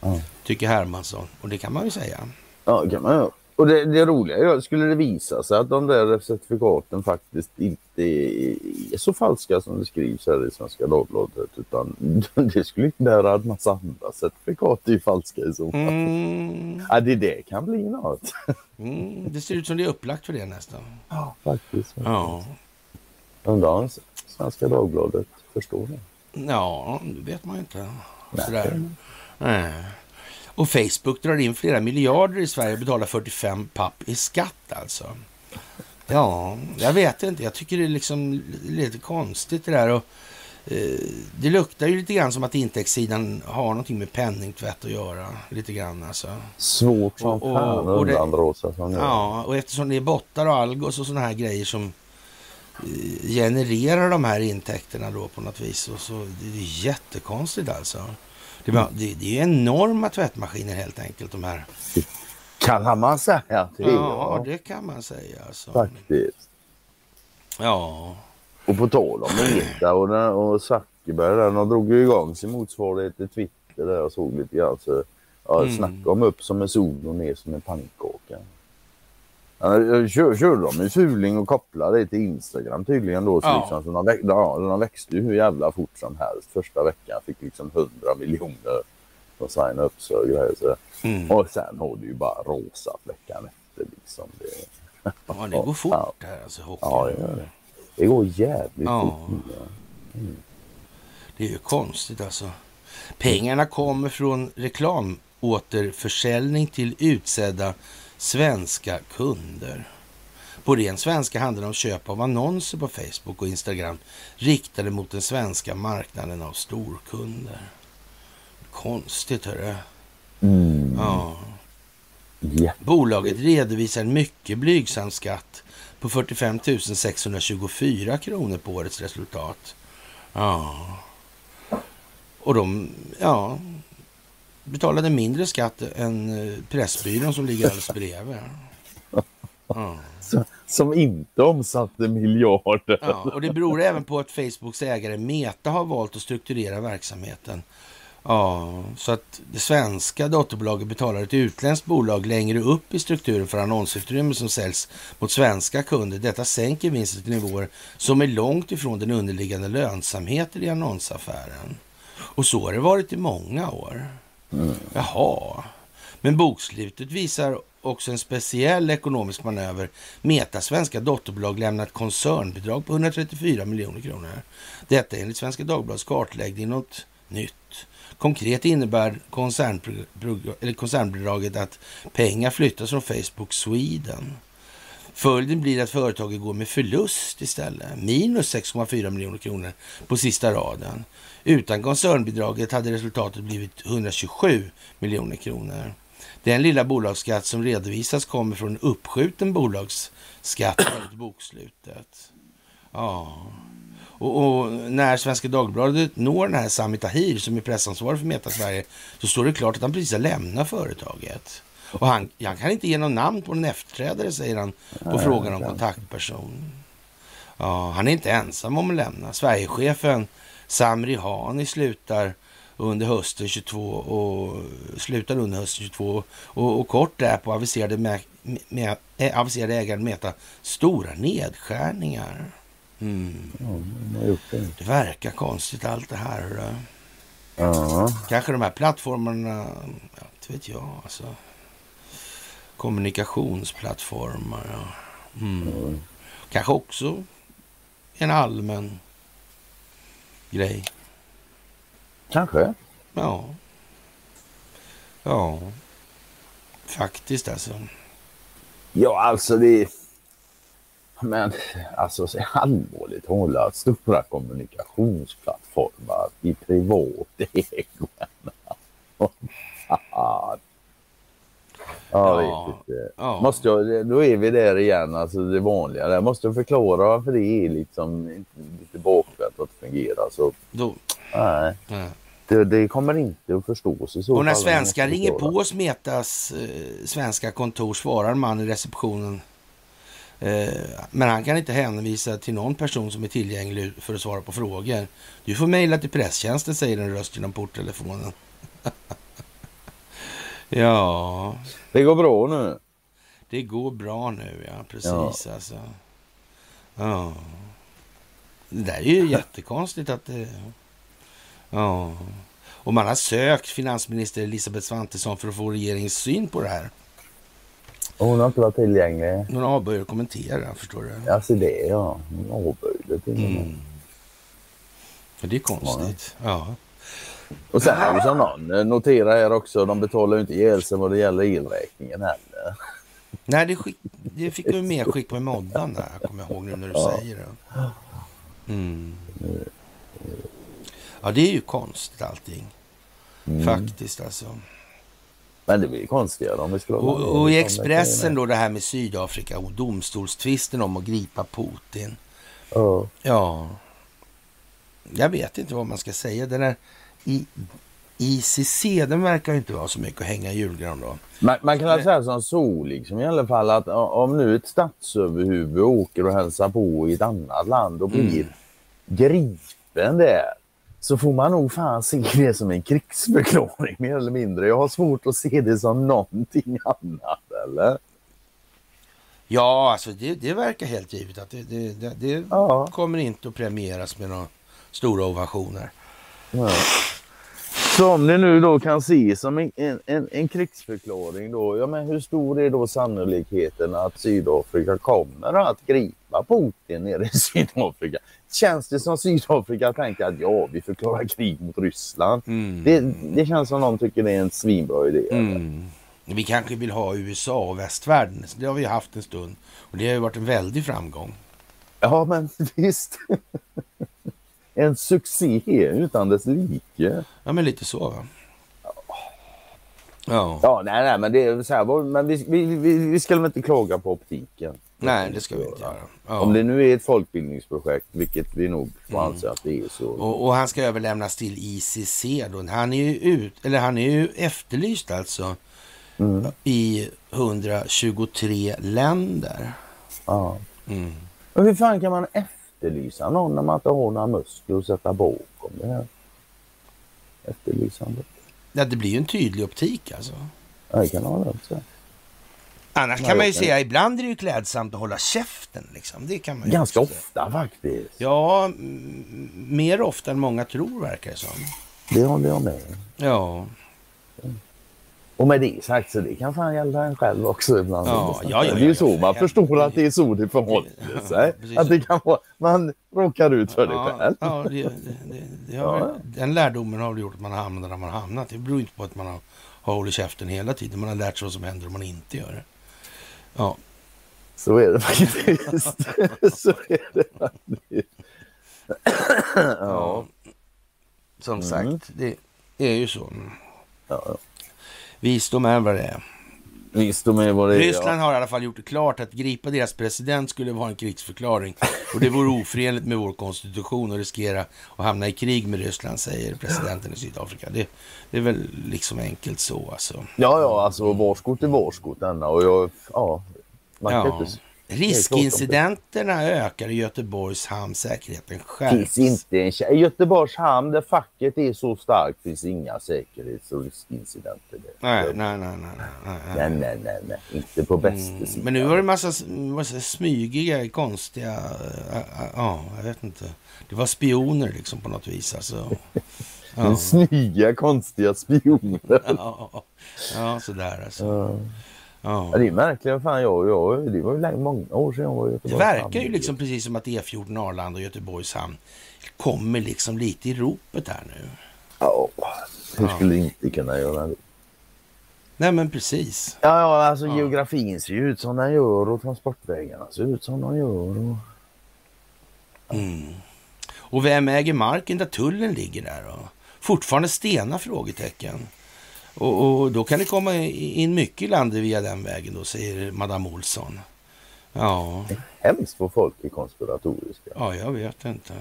ja. tycker Hermansson. Och det kan man ju säga. Ja, det kan man ju. Och det, det roliga är, skulle det visa sig att de där certifikaten faktiskt inte är, så falska som det skrivs här i Svenska Dagbladet utan det skulle innebära att massa andra certifikat är falska i så fall. Mm. Ja, det, det kan bli något. Mm, det ser ut som det är upplagt för det nästan. Ja, faktiskt. Ja. Undrar om Svenska Dagbladet förstår det. Ja, det vet man ju inte. Sådär. Nej. Och Facebook drar in flera miljarder i Sverige och betalar 45 papp i skatt alltså. Ja, jag vet inte. Jag tycker det är liksom lite konstigt det där. Och, eh, det luktar ju lite grann som att intäktssidan har någonting med penningtvätt att göra. Lite grann alltså. Svårt som fan att undandra sig från Ja, och eftersom det är bottar och algos och sådana här grejer som eh, genererar de här intäkterna då på något vis. Och så, det är jättekonstigt alltså. Det, var, det, det är enorma tvättmaskiner helt enkelt de här. Kan man säga det är. Ja, det kan man säga. Alltså. Faktiskt. Ja. Och på tal om Meta och, och Zuckerberg där, de drog ju igång sin motsvarighet till Twitter där jag såg lite grann. Så, ja, mm. Snacka om upp som en sol och ner som en pannkaka. Kör, körde de ju fuling och kopplade det till Instagram tydligen då. Så ja. liksom, så de, väx, ja, de växte ju hur jävla fort som helst. Första veckan fick liksom 100 miljoner att signa upp sig och grejer. Så. Mm. Och sen har det ju bara rosat veckan efter. Liksom. Det, ja, det går fort ja. här alltså. Hockey. Ja, det gör det. Det går jävligt ja. fort. Mm. Det är ju konstigt alltså. Pengarna kommer från reklamåterförsäljning till utsedda svenska kunder. På ren svenska handlar det om köp av annonser på Facebook och Instagram riktade mot den svenska marknaden av storkunder. Konstigt, hörru. Mm. Ja. Yeah. Bolaget redovisar en mycket blygsam skatt på 45 624 kronor på årets resultat. Ja. Och de, ja, betalade mindre skatt än eh, Pressbyrån som ligger alldeles bredvid. Ja. Som inte omsatte miljarder. Ja, och det beror även på att Facebooks ägare Meta har valt att strukturera verksamheten. Ja, så att det svenska dotterbolaget betalar ett utländskt bolag längre upp i strukturen för annonsutrymme som säljs mot svenska kunder. Detta sänker vinsten till nivåer som är långt ifrån den underliggande lönsamheten i annonsaffären. Och så har det varit i många år. Mm. Jaha. Men bokslutet visar också en speciell ekonomisk manöver. Meta svenska dotterbolag lämnar ett koncernbidrag på 134 miljoner kronor. Detta enligt Svenska Dagbladets kartläggning något nytt. Konkret innebär koncernbidraget att pengar flyttas från Facebook Sweden. Följden blir att företaget går med förlust istället, minus 6,4 miljoner kronor på sista raden. Utan koncernbidraget hade resultatet blivit 127 miljoner kronor. Den lilla bolagsskatt som redovisas kommer från uppskjuten bolagsskatt enligt bokslutet. Ja. Och, och, när Svenska Dagbladet når den här Sami Tahir som är pressansvarig för Meta Sverige så står det klart att han precis har lämnat företaget. Och han, han kan inte ge någon namn på en efterträdare, säger han på Nej, frågan om kontaktperson. Ja, han är inte ensam om att lämna. Sverigechefen Samri Hani slutar under hösten 22 och slutar under hösten 22 och, och kort därpå aviserade, med, med, äh, aviserade ägaren Meta stora nedskärningar. Mm. Ja, det. det. verkar konstigt allt det här. Ja. Kanske de här plattformarna, ja, inte vet jag alltså. Kommunikationsplattformar. Ja. Mm. Kanske också en allmän grej. Kanske. Ja. Ja. Faktiskt alltså. Ja, alltså det... Men alltså allvarligt talat, stora kommunikationsplattformar i privat ägo. Ja, ja. ja. Måste jag, då är vi där igen, alltså det vanliga. Där måste jag förklara varför det är liksom lite bakvänt att fungera. Så, då. Nej. nej. Det, det, kommer inte att förstås. I så och när svenskar ringer på Smetas eh, svenska kontor svarar man i receptionen. Eh, men han kan inte hänvisa till någon person som är tillgänglig för att svara på frågor. Du får mejla till presstjänsten, säger en röst genom porttelefonen. ja. Det går bra nu. Det går bra nu, ja. Precis ja. alltså. Ja. Det där är ju jättekonstigt att det... Ja. Och man har sökt finansminister Elisabeth Svantesson för att få regeringens syn på det här. Hon har inte varit tillgänglig. Hon avböjer att kommentera, förstår du. Alltså det, ja. Hon avböjde till mm. Det är konstigt. Ja. Och sen det som någon noterar här också, de betalar ju inte ihjäl sig vad det gäller elräkningen heller. Nej, det, skick, det fick du med skick på moddan där, kommer jag ihåg nu när du ja. säger det. Mm. Ja, det är ju konstigt allting. Mm. Faktiskt alltså. Men det blir konstigare om vi skulle Och, och i Expressen då det här med Sydafrika och domstolstvisten om att gripa Putin. Ja. Ja. Jag vet inte vad man ska säga. Den där i, ICC, den verkar inte vara så mycket att hänga julgran då. Man, man kan Men... säga som så liksom i alla fall att om nu ett statsöverhuvud åker och hälsar på i ett annat land och blir mm. gripen där så får man nog fan se det som en krigsförklaring mer eller mindre. Jag har svårt att se det som någonting annat, eller? Ja, alltså det, det verkar helt givet att det, det, det, det ja. kommer inte att premieras med några stora ovationer. Ja. Som ni nu då kan se som en, en, en krigsförklaring då, ja men hur stor är då sannolikheten att Sydafrika kommer att gripa Putin nere i Sydafrika? Känns det som Sydafrika tänker att ja, vi förklarar krig mot Ryssland. Mm. Det, det känns som någon tycker det är en svinbra idé. Mm. Vi kanske vill ha USA och västvärlden. Det har vi haft en stund och det har ju varit en väldig framgång. Ja, men visst en succé utan dess like. Ja, men lite så va? Ja. Ja, nej, nej, men det är så här, men vi, vi, vi, vi ska väl inte klaga på optiken. Nej, det ska vi inte göra. Ja. Om det nu är ett folkbildningsprojekt, vilket vi nog får mm. anse att det är så. Och, och, han ska överlämnas till ICC då. Han är ju ut, eller han är ju efterlyst alltså mm. i 123 länder. Ja. Mm. Men hur fan kan man efter efterlysa någon när man inte har några muskler att sätta bakom det här efterlysandet. Ja, det blir ju en tydlig optik alltså. Ja, det kan man väl säga. Annars kan man ju säga ibland är det ju klädsamt att hålla käften. Liksom. Det kan man Ganska ofta faktiskt. Ja, mer ofta än många tror verkar det som. Det håller jag med Ja. Och med det sagt så det kan fan gälla en själv också ibland. Ja, ja, ja, det är ju så man förstår att det är så det förhåller sig. att det kan vara, man råkar ut för det själv. Ja, det, det, det har, Den lärdomen har gjort att man hamnar där man har hamnat. Det beror inte på att man har, har hållit käften hela tiden. Man har lärt sig vad som händer om man inte gör det. Ja. Så är det faktiskt. så är det faktiskt. ja. Som sagt, mm. det är ju så. Ja, Visdom är vad det är. Visdom är vad det är, Ryssland ja. har i alla fall gjort det klart att gripa deras president skulle vara en krigsförklaring. Och det vore oförenligt med vår konstitution och riskera att hamna i krig med Ryssland, säger presidenten i Sydafrika. Det, det är väl liksom enkelt så alltså. Ja, ja, alltså varskott är varskott denna och jag, ja. Man ja. Inte, Riskincidenterna ökar i Göteborgs hamn, säkerheten skärps. Finns inte en I Göteborgs hamn där facket är så starkt finns inga säkerhets och riskincidenter. Nej, nej, nej, nej, nej, nej, nej, nej, nej. inte på bästa mm. sidan. Men nu var det en massa, massa smygiga, konstiga, ja, jag vet inte. Det var spioner liksom på något vis alltså. Ja. Snygga, konstiga spioner. ja, ja, sådär alltså. Ja. Ja. det är märkligt. Fan, jag, jag, det var ju många år sedan jag var i Göteborg. Det verkar ju liksom precis som att E14 Arlanda och Göteborgs hamn kommer liksom lite i ropet här nu. Ja, hur skulle ja. inte kunna göra det? Nej men precis. Ja, ja alltså ja. geografin ser ju ut som den gör och transportvägarna ser ut som de gör. Och... Mm. Och vem äger marken där tullen ligger där då? Fortfarande stena frågetecken. Och, och, då kan det komma in mycket i landet via den vägen då, säger Madame Olsson. Ja. Hemskt vad folk är konspiratoriska. Ja, jag vet inte.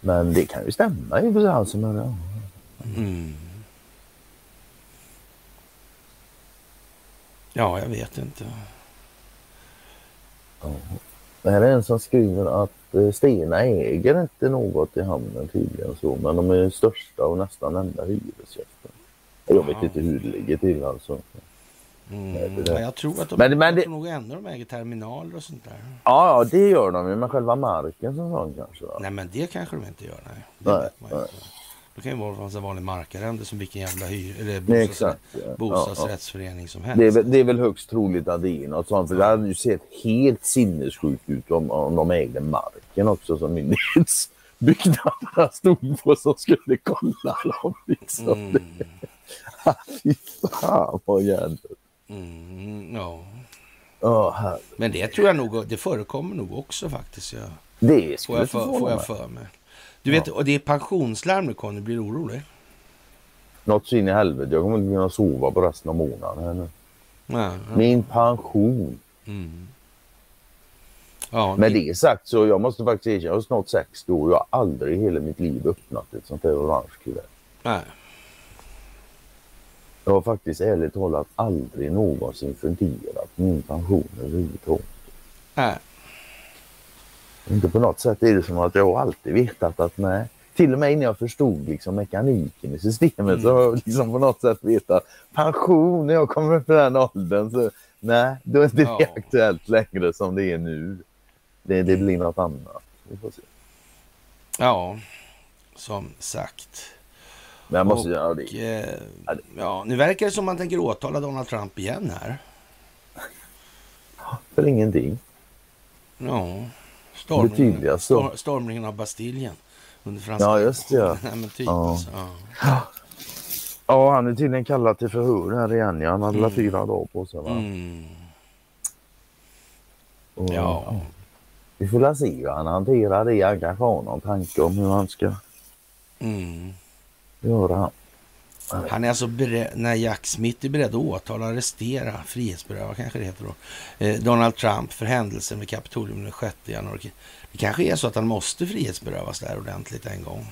Men det kan ju stämma i och för sig. Alltså, men, ja. Mm. Ja, jag vet inte. Ja. Det här är en som skriver att eh, Stena äger inte något i hamnen tydligen så, men de är största och nästan enda hyresgästen. Jag vet inte hur det ligger till alltså. Mm. Ja, jag tror att de, Men- men det- tror nog ändå de äger terminaler och sånt där. Ja, ja, det gör de ju. Men själva marken som sån kanske. Va? Nej, men det kanske de inte gör. Nej, det Nej, vet man ju nej. inte. Det kan ju vara en vanlig markarrende som vilken jävla hyr, eller bostadsrätt. Ja, ja, ja. bostadsrättsförening som helst. Det är, väl, det är väl högst troligt att det är något sånt. För det hade ju sett helt sinnessjukt ut om, om de ägde marken också som myndighetsbyggnaderna stod på som skulle kolla dem. Liksom. Mm, Fy fan vad jävligt. mm, ja. Ja, här. Men det tror jag nog, det förekommer nog också faktiskt. Ja. Det Får, skulle jag för, får jag för mig. Du vet, och det är pensionslarm nu Conny, blir du orolig? Något så in i helvete. Jag kommer inte kunna sova på resten av månaden. Här nu. Nej. Min pension. Mm. Ja, Med det, sagt så jag måste faktiskt erkänna, jag är snart 60 år och jag har aldrig i hela mitt liv öppnat ett sånt här orange kuvert. nej. Jag har faktiskt ärligt talat aldrig någonsin funderat på min pension överhuvudtaget. nej. Inte på något sätt är det som att jag har alltid vetat att nej. Till och med innan jag förstod liksom mekaniken i systemet så har jag liksom på något sätt vetat pension när jag kommer upp i den åldern. Så, nej, då är inte det Ja. aktuellt längre som det är nu. Det, det blir något annat. Vi får se. Ja, som sagt. Men jag måste Och, göra det. Eh, ja, nu verkar det som man tänker åtala Donald Trump igen här. För ingenting. Ja, Det stormningen, så. stor, stormningen av Bastiljen. Under franska Ja, just det, ja. Nej, men typ Ja. alltså. Ja. Ja, han är tydligen kallad till förhör här igen. Han hade mm. fyra dagar på sig. Va? Mm. Och, Ja. Vi får väl se hur han hanterar det. Han kanske har någon tanke om hur han ska Mm. göra. Han är alltså beredd, när Jack Smith är beredd att åtala och arrestera, frihetsberöva kanske det heter då, eh, Donald Trump för händelsen vid Kapitolium den 6 januari. Det kanske är så att han måste frihetsberövas där ordentligt en gång.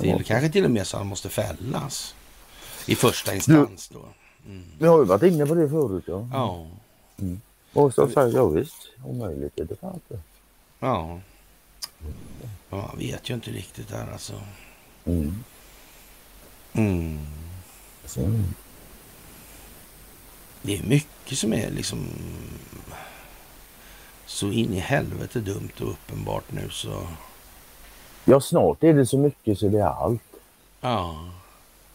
Till, kanske till och med så han måste fällas. I första instans då. Mm. Vi har ju varit inne på det förut. Ja. Ja, Och så säger jag visst, omöjligt är det fan inte. ja. Ja, Man vet ju inte riktigt där alltså. Mm. Mm. Det är mycket som är liksom så in i helvete dumt och uppenbart nu så. ja, snart är det så mycket så det är allt. Ja,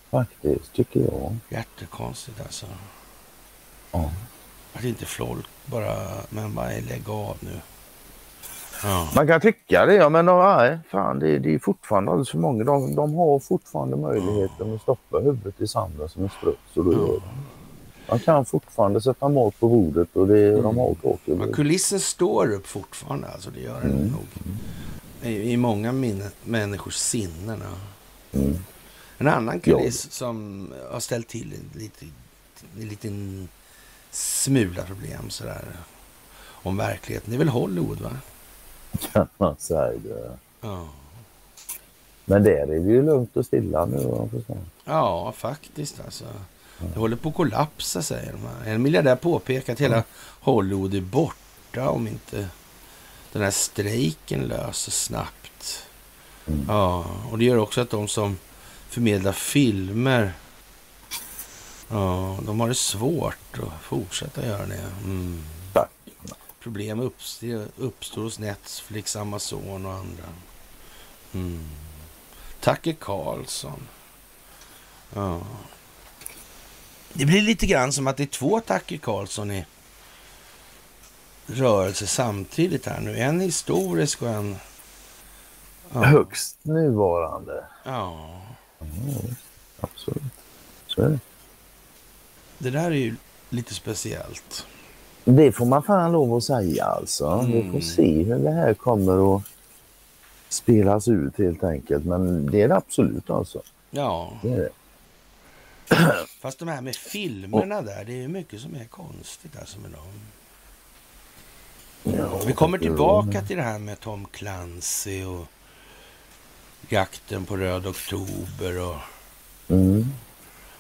Faktiskt, tycker jag. jättekonstigt alltså. Ja. Att inte folk bara, men bara lägg av nu. Ja, Man kan tycka det, ja, men nej, fan, det, det är fortfarande alldeles för många. De, de har fortfarande möjligheten att stoppa huvudet i sanden som en struts och då gör de. Man kan fortfarande sätta mat på bordet och det, de har över men kulissen står upp fortfarande alltså. Det gör den Mm. nog. I, I många minne, människors sinnen. Ja. Mm. En annan kuliss som har ställt till lite, en liten smula problem sådär. Om verkligheten. Det är väl Hollywood va? Kan man säga det. Ja. Men där är det ju lugnt och stilla nu. Ja, faktiskt alltså. Det håller på att kollapsa säger de. En miljardär påpekar att hela Hollywood är borta om inte den här strejken löses snabbt. Mm. Ja, och det gör också att de som förmedlar filmer Ja, de har det svårt att fortsätta göra det. Mm. Problem uppstår, uppstår hos Netflix, Amazon och andra. Mm. Tucker Carlson. Ja. Det blir lite grann som att det är två Tucker Carlson i rörelse samtidigt här nu. En historisk och en... Ja. Högst nuvarande. ja. Absolut. Så är det. Det där är ju lite speciellt. Det får man fan lov att säga alltså. Vi Mm. får se hur det här kommer att spelas ut helt enkelt. Men det är det absolut alltså. Ja, Det det. fast de här med filmerna där, det är ju mycket som är konstigt alltså med dem. Ja, Vi kommer tillbaka till det här med Tom Clancy och jakten på Röd Oktober och Mm.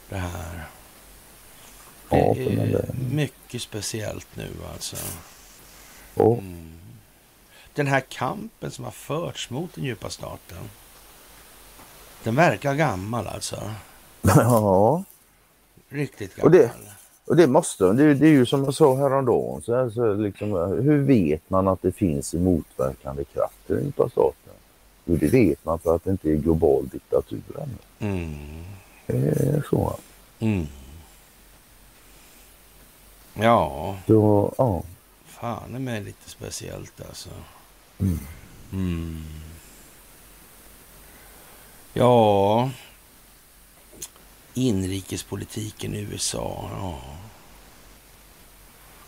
det här. Ja, Det men är mycket speciellt nu alltså. Och, Mm. Den här kampen som har förts mot den djupa staten. Den verkar gammal alltså. ja, Riktigt Och gammal. det- Och det måste det, det är ju som jag sa häromdagen. Så här, så liksom, hur vet man att det finns motverkande krafter i staten? Jo, det vet man för att det inte är global diktatur ännu. Mm. Det är så. Mm. Ja, Så, ja. fan det med lite speciellt alltså. Mm. Mm. Ja, inrikespolitiken i USA. Ja.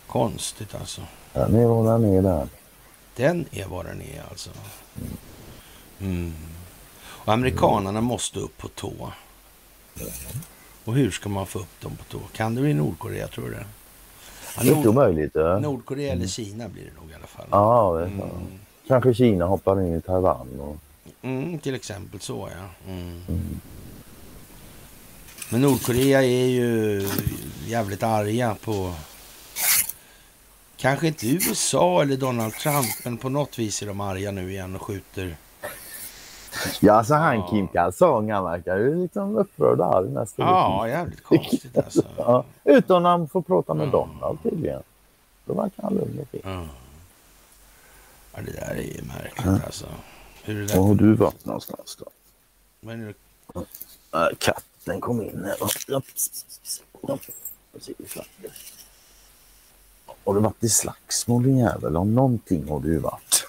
Konstigt alltså. Den är vad den är där. Den är vad den är alltså. Mm. Och amerikanerna måste upp på tå. Och hur ska man få upp dem på tå? Kan det bli Nordkorea tror du det? Ja, Inte Nord omöjligt. Ja, Nordkorea eller Kina blir det nog i alla fall. ja Mm. Kanske Kina hoppar in i Taiwan. Och, Mm, till exempel så ja. Mm. mm. Men Nordkorea är ju jävligt arga på... Kanske inte USA eller Donald Trump, men på något vis är de arga nu igen och skjuter. Ja, alltså han Ja. Kim Kalsong, han verkar ju liksom upprörd och arg nästan. Ja, jävligt konstigt alltså. Ja, utan han får prata med Ja. Donald tydligen. Då verkar han lugn och fin. Ja. ja, det där är ju märkligt alltså. Hur det Var har du varit någonstans då? Vad är det? Katten kom in här. Har du varit i slagsmål din jävel? Om någonting har du ju varit.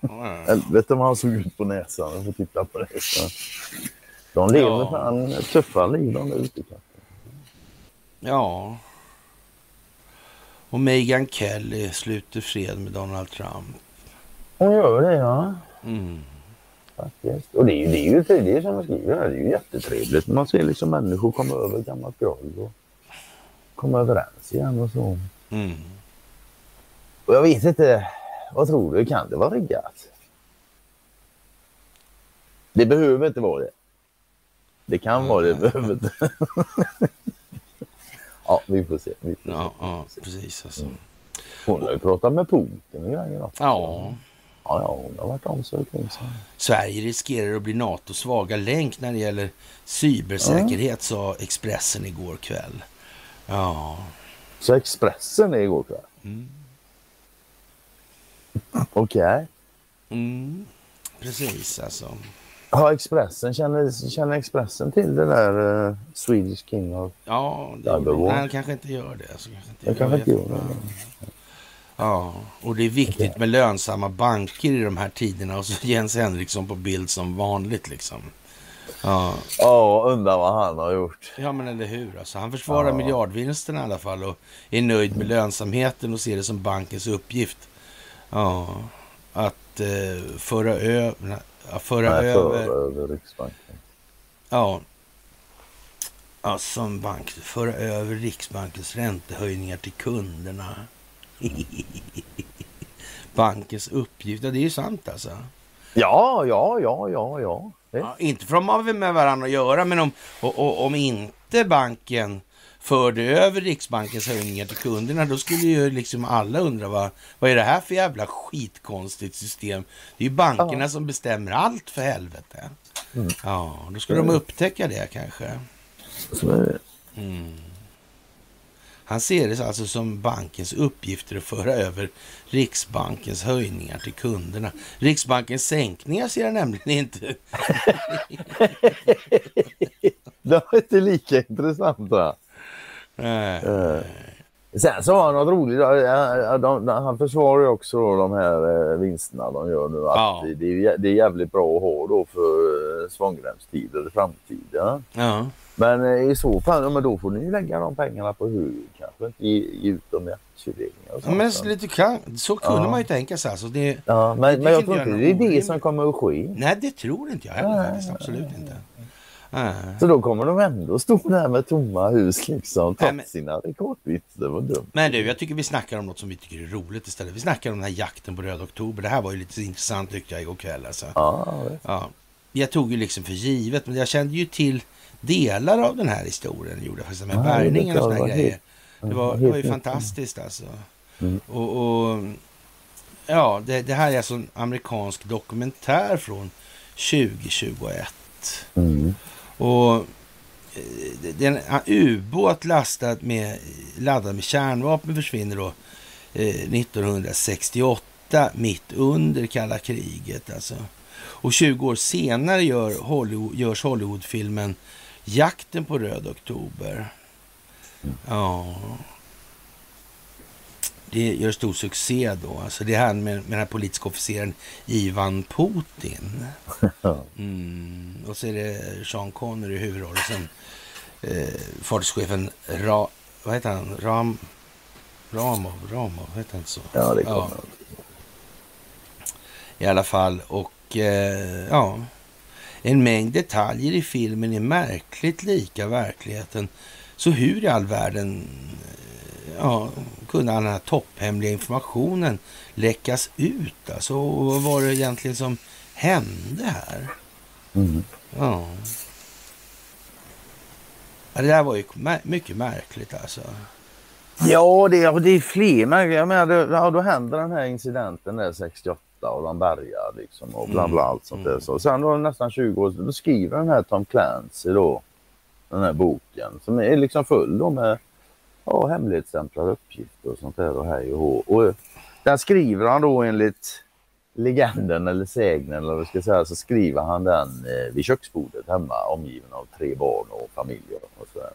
Ja, Helvete vad han såg ut på näsan. Jag får titta på det. De lever Ja. fan tuffa liv de där ute. Ja. Och Meghan Kelly sluter fred med Donald Trump. Hon gör det ja. Mm. Faktiskt. Och det är ju det, är ju, det är som jag skriver här, det är ju jättetrevligt. Man ser liksom människor komma över gammalt groll och komma överens igen och så. Mm. Och jag vet inte, vad tror du? Kan det vara riggat? Det behöver inte vara det. Det kan vara det, behöver inte. ja, vi får se. Vi får Ja, se. ja, precis alltså. Hon har ju pratat med Putin och grejer också. Ja. Ja, ja, hon har varit sig. Sverige riskerar att bli NATOs svaga länk när det gäller cybersäkerhet, sa Expressen igår kväll. Ja. Så Expressen är igår kväll. Mm. Okej. Mm. Precis alltså. Har Expressen, känner, känner Expressen till det där uh, Swedish King of... Ja, det, nej, han kanske inte gör det. Alltså, kanske inte, Jag kanske inte gör det. Ja, och det är viktigt med lönsamma banker i de här tiderna. Och så Jens Henriksson på bild som vanligt liksom. Ja, Ja, undrar vad han har gjort. ja men eller hur. Alltså, han försvarar Ja. miljardvinsten i alla fall och är nöjd med lönsamheten och ser det som bankens uppgift. Ja, att eh, föra, ö- föra Nej, över... över Riksbanken. Ja. ja, som bank. Föra över Riksbankens räntehöjningar till kunderna. Bankens uppgift. Ja, det är ju sant alltså. Ja, ja, ja, ja, ja. Ja, inte för att de har med varandra att göra, men om, och, och, om inte banken förde över Riksbankens höjningar till kunderna, då skulle ju liksom alla undra vad, vad är det här för jävla skitkonstigt system? Det är ju bankerna Ja. som bestämmer allt för helvete. Mm. Ja, då skulle de upptäcka det kanske. Så är det. Mm. Han ser det alltså som bankens uppgifter att föra över Riksbankens höjningar till kunderna. Riksbankens sänkningar ser han nämligen inte. Det var inte lika intressant. Va? Nej. Eh, Sen så har han något roligt. de, de, han försvarar ju också då de här eh, vinsterna de gör nu. Att Ja. det, är, det är jävligt bra att ha då för eh, svångremstider i framtiden. Ja. Men eh, i så fall, ja, men då får ni ju lägga de pengarna på hög. Kanske inte ge, ut dem i aktieutdelningar Ja. Men lite kan, så kunde Ja. man ju tänka sig. Alltså det, Ja, Det men, men jag tror inte det är det som kommer att ske. nej, det tror inte jag heller Nej, faktiskt. nej, Absolut inte. Nej. Så då kommer de ändå stå där med tomma hus liksom, trots men- sina rekordvinster. Vad dumt. Men du, jag tycker vi snackar om något som vi tycker är roligt istället. Vi snackar om den här jakten på Röd Oktober. Det här var ju lite intressant tyckte jag igår kväll. Alltså. Ja. Ja, jag tog ju liksom för givet, men jag kände ju till delar av den här historien. Gjorde faktiskt med Ja, bärgningen och var grejer. Det var, det var ju fantastiskt alltså. Mm. Och, och ja, det, det här är alltså en amerikansk dokumentär från 2021. Mm. Och det är en ubåt lastad med, laddad med kärnvapen försvinner då eh, 1968 mitt under kalla kriget. Alltså. Och 20 år senare gör Hollywood, görs Hollywoodfilmen Jakten på röd oktober. Ja. Det gör stor succé då. Alltså det här med, med den här politiska officeren Ivan Putin. Mm. Och så är det Sean Connery i huvudrollen. Sen eh, fartygschefen Ra, vad heter han? Ram, Ramov, Ramov, heter han så? Ja, det kommer ja. I alla fall. Och eh, ja, en mängd detaljer i filmen är märkligt lika verkligheten. Så hur i all världen ja, kunde den här topphemliga informationen läckas ut? Alltså, vad var det egentligen som hände här? Mm. Ja. Det där var ju mycket märkligt alltså. Ja, det, det är fler märkliga. Jag menar, ja, då händer den här incidenten där 68 och de bärgar liksom och bla bla allt sånt där. Så sen då nästan 20 år då skriver den här Tom Clancy då den här boken som är liksom full då med ja, hemligstämplade uppgifter och sånt där och hej och hå. Och den skriver han då enligt legenden eller sägnen eller vad ska säga så skriver han den eh, vid köksbordet hemma omgiven av tre barn och familjer och sådär.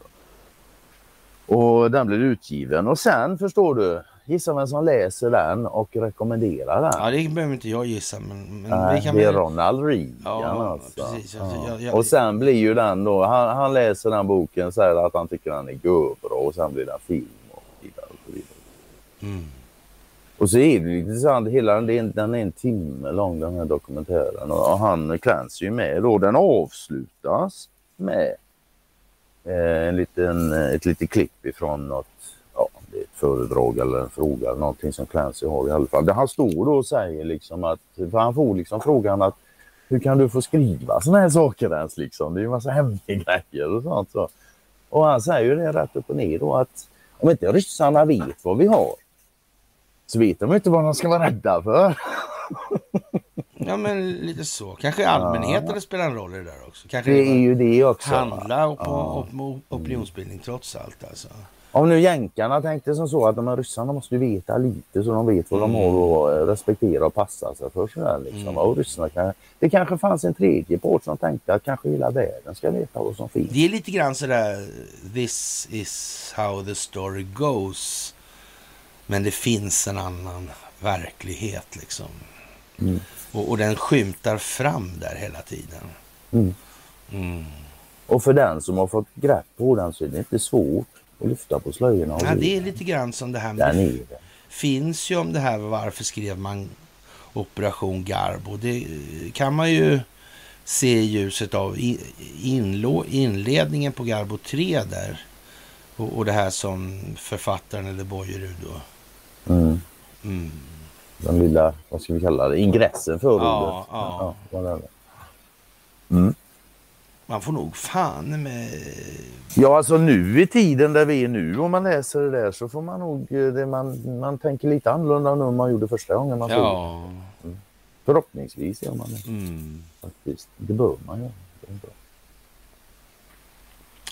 Och den blir utgiven och sen förstår du Gissa vem som läser den och rekommenderar den? Ja, det behöver inte jag gissa. Men, men Nej, det är Ronald Reagan ja, alltså. Precis, ja. Jag, jag, och sen blir ju den då, han, han läser den boken, säger att han tycker den är görbra och sen blir den film och vidare. Och, så vidare. Mm. och så är det intressant, hela den, den är en timme lång den här dokumentären och han Clancy är med då. Den avslutas med eh, en liten, ett litet klipp ifrån något föredrag eller en fråga eller någonting som Clancy har i alla fall. Där han står då och säger liksom att, för han får liksom frågan att hur kan du få skriva sådana här saker ens liksom? Det är ju massa hemliga grejer och sånt. Så. Och han säger ju det rätt upp och ner då att om inte ryssarna vet vad vi har så vet de inte vad de ska vara rädda för. Ja men lite så. Kanske allmänheten ja. spelar en roll i det där också. Kanske det är ju det också. Handla på ja. opinionsbildning trots allt alltså. Om nu jänkarna tänkte som så att de här ryssarna måste ju veta lite så de vet vad mm. de har att respektera och passa sig för. Sådär, liksom. mm. och ryssarna kan, det kanske fanns en tredje part som tänkte att kanske hela världen ska veta vad som finns. Det är lite grann sådär, this is how the story goes. Men det finns en annan verklighet liksom. Mm. Och, och, den skymtar fram där hela tiden. Mm. Mm. Och för den som har fått grepp på den så är det inte svårt och lyfta på slöjorna. Och ja, det är lite grann som det här med... Där nere. finns ju om det här varför skrev man Operation Garbo. Det kan man ju se i ljuset av inledningen på Garbo 3 där. Och, och det här som författaren eller Bojerud då. Mm. Mm. Den lilla, vad ska vi kalla det, ingressen för ja, Ja, ja. Man får nog fan med... Ja, alltså nu i tiden där vi är nu, om man läser det där så får man nog... Eh, det, man, man tänker lite annorlunda nu än man gjorde första gången man såg ja. det. Mm. Förhoppningsvis gör man det. Mm. Faktiskt. Det bör man göra.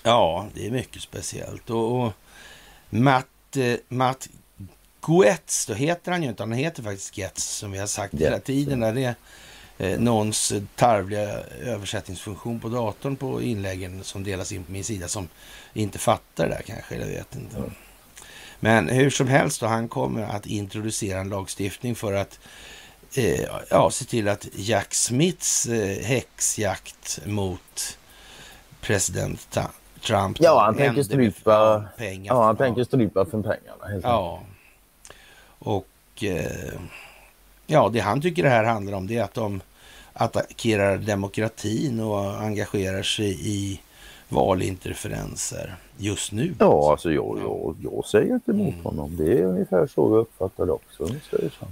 Ja, det är mycket speciellt. Och, och Matt, eh, Matt Goetz, då heter han ju inte, han heter faktiskt Getz som vi har sagt Getz, hela tiden. Ja. Det eh, någons tarvliga översättningsfunktion på datorn på inläggen som delas in på min sida som inte fattar det där kanske, jag vet inte. Mm. Men hur som helst då, han kommer att introducera en lagstiftning för att eh, ja, se till att Jack Smiths eh, häxjakt mot president Trump. Ja, han tänker strypa pengar. Ja, han tänker strypa för pengarna. Ja. Och eh, Ja, det han tycker det här handlar om det är att de attackerar demokratin och engagerar sig i valinterferenser just nu. Ja, alltså jag, jag, jag säger inte emot mm. honom. Det är ungefär så jag uppfattar det också.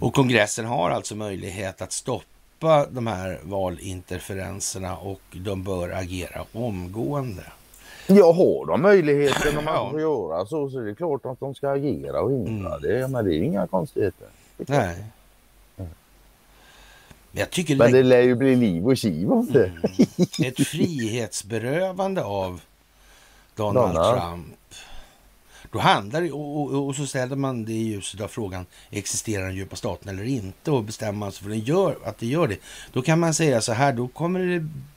Och kongressen har alltså möjlighet att stoppa de här valinterferenserna och de bör agera omgående. Ja, har de möjligheten om man får göra så, så är det klart att de ska agera och hindra mm. det. Men det är inga konstigheter. Nej. Jag tycker Men det lär ju bli liv och kiv om det. Mm. Ett frihetsberövande av Donald, Donald. Trump. Då handlar det, och, och, och så ställer man det i ljuset av frågan, existerar den djupa staten eller inte? Och bestämmer man sig för den gör, att det gör det. Då kan man säga så här, då kommer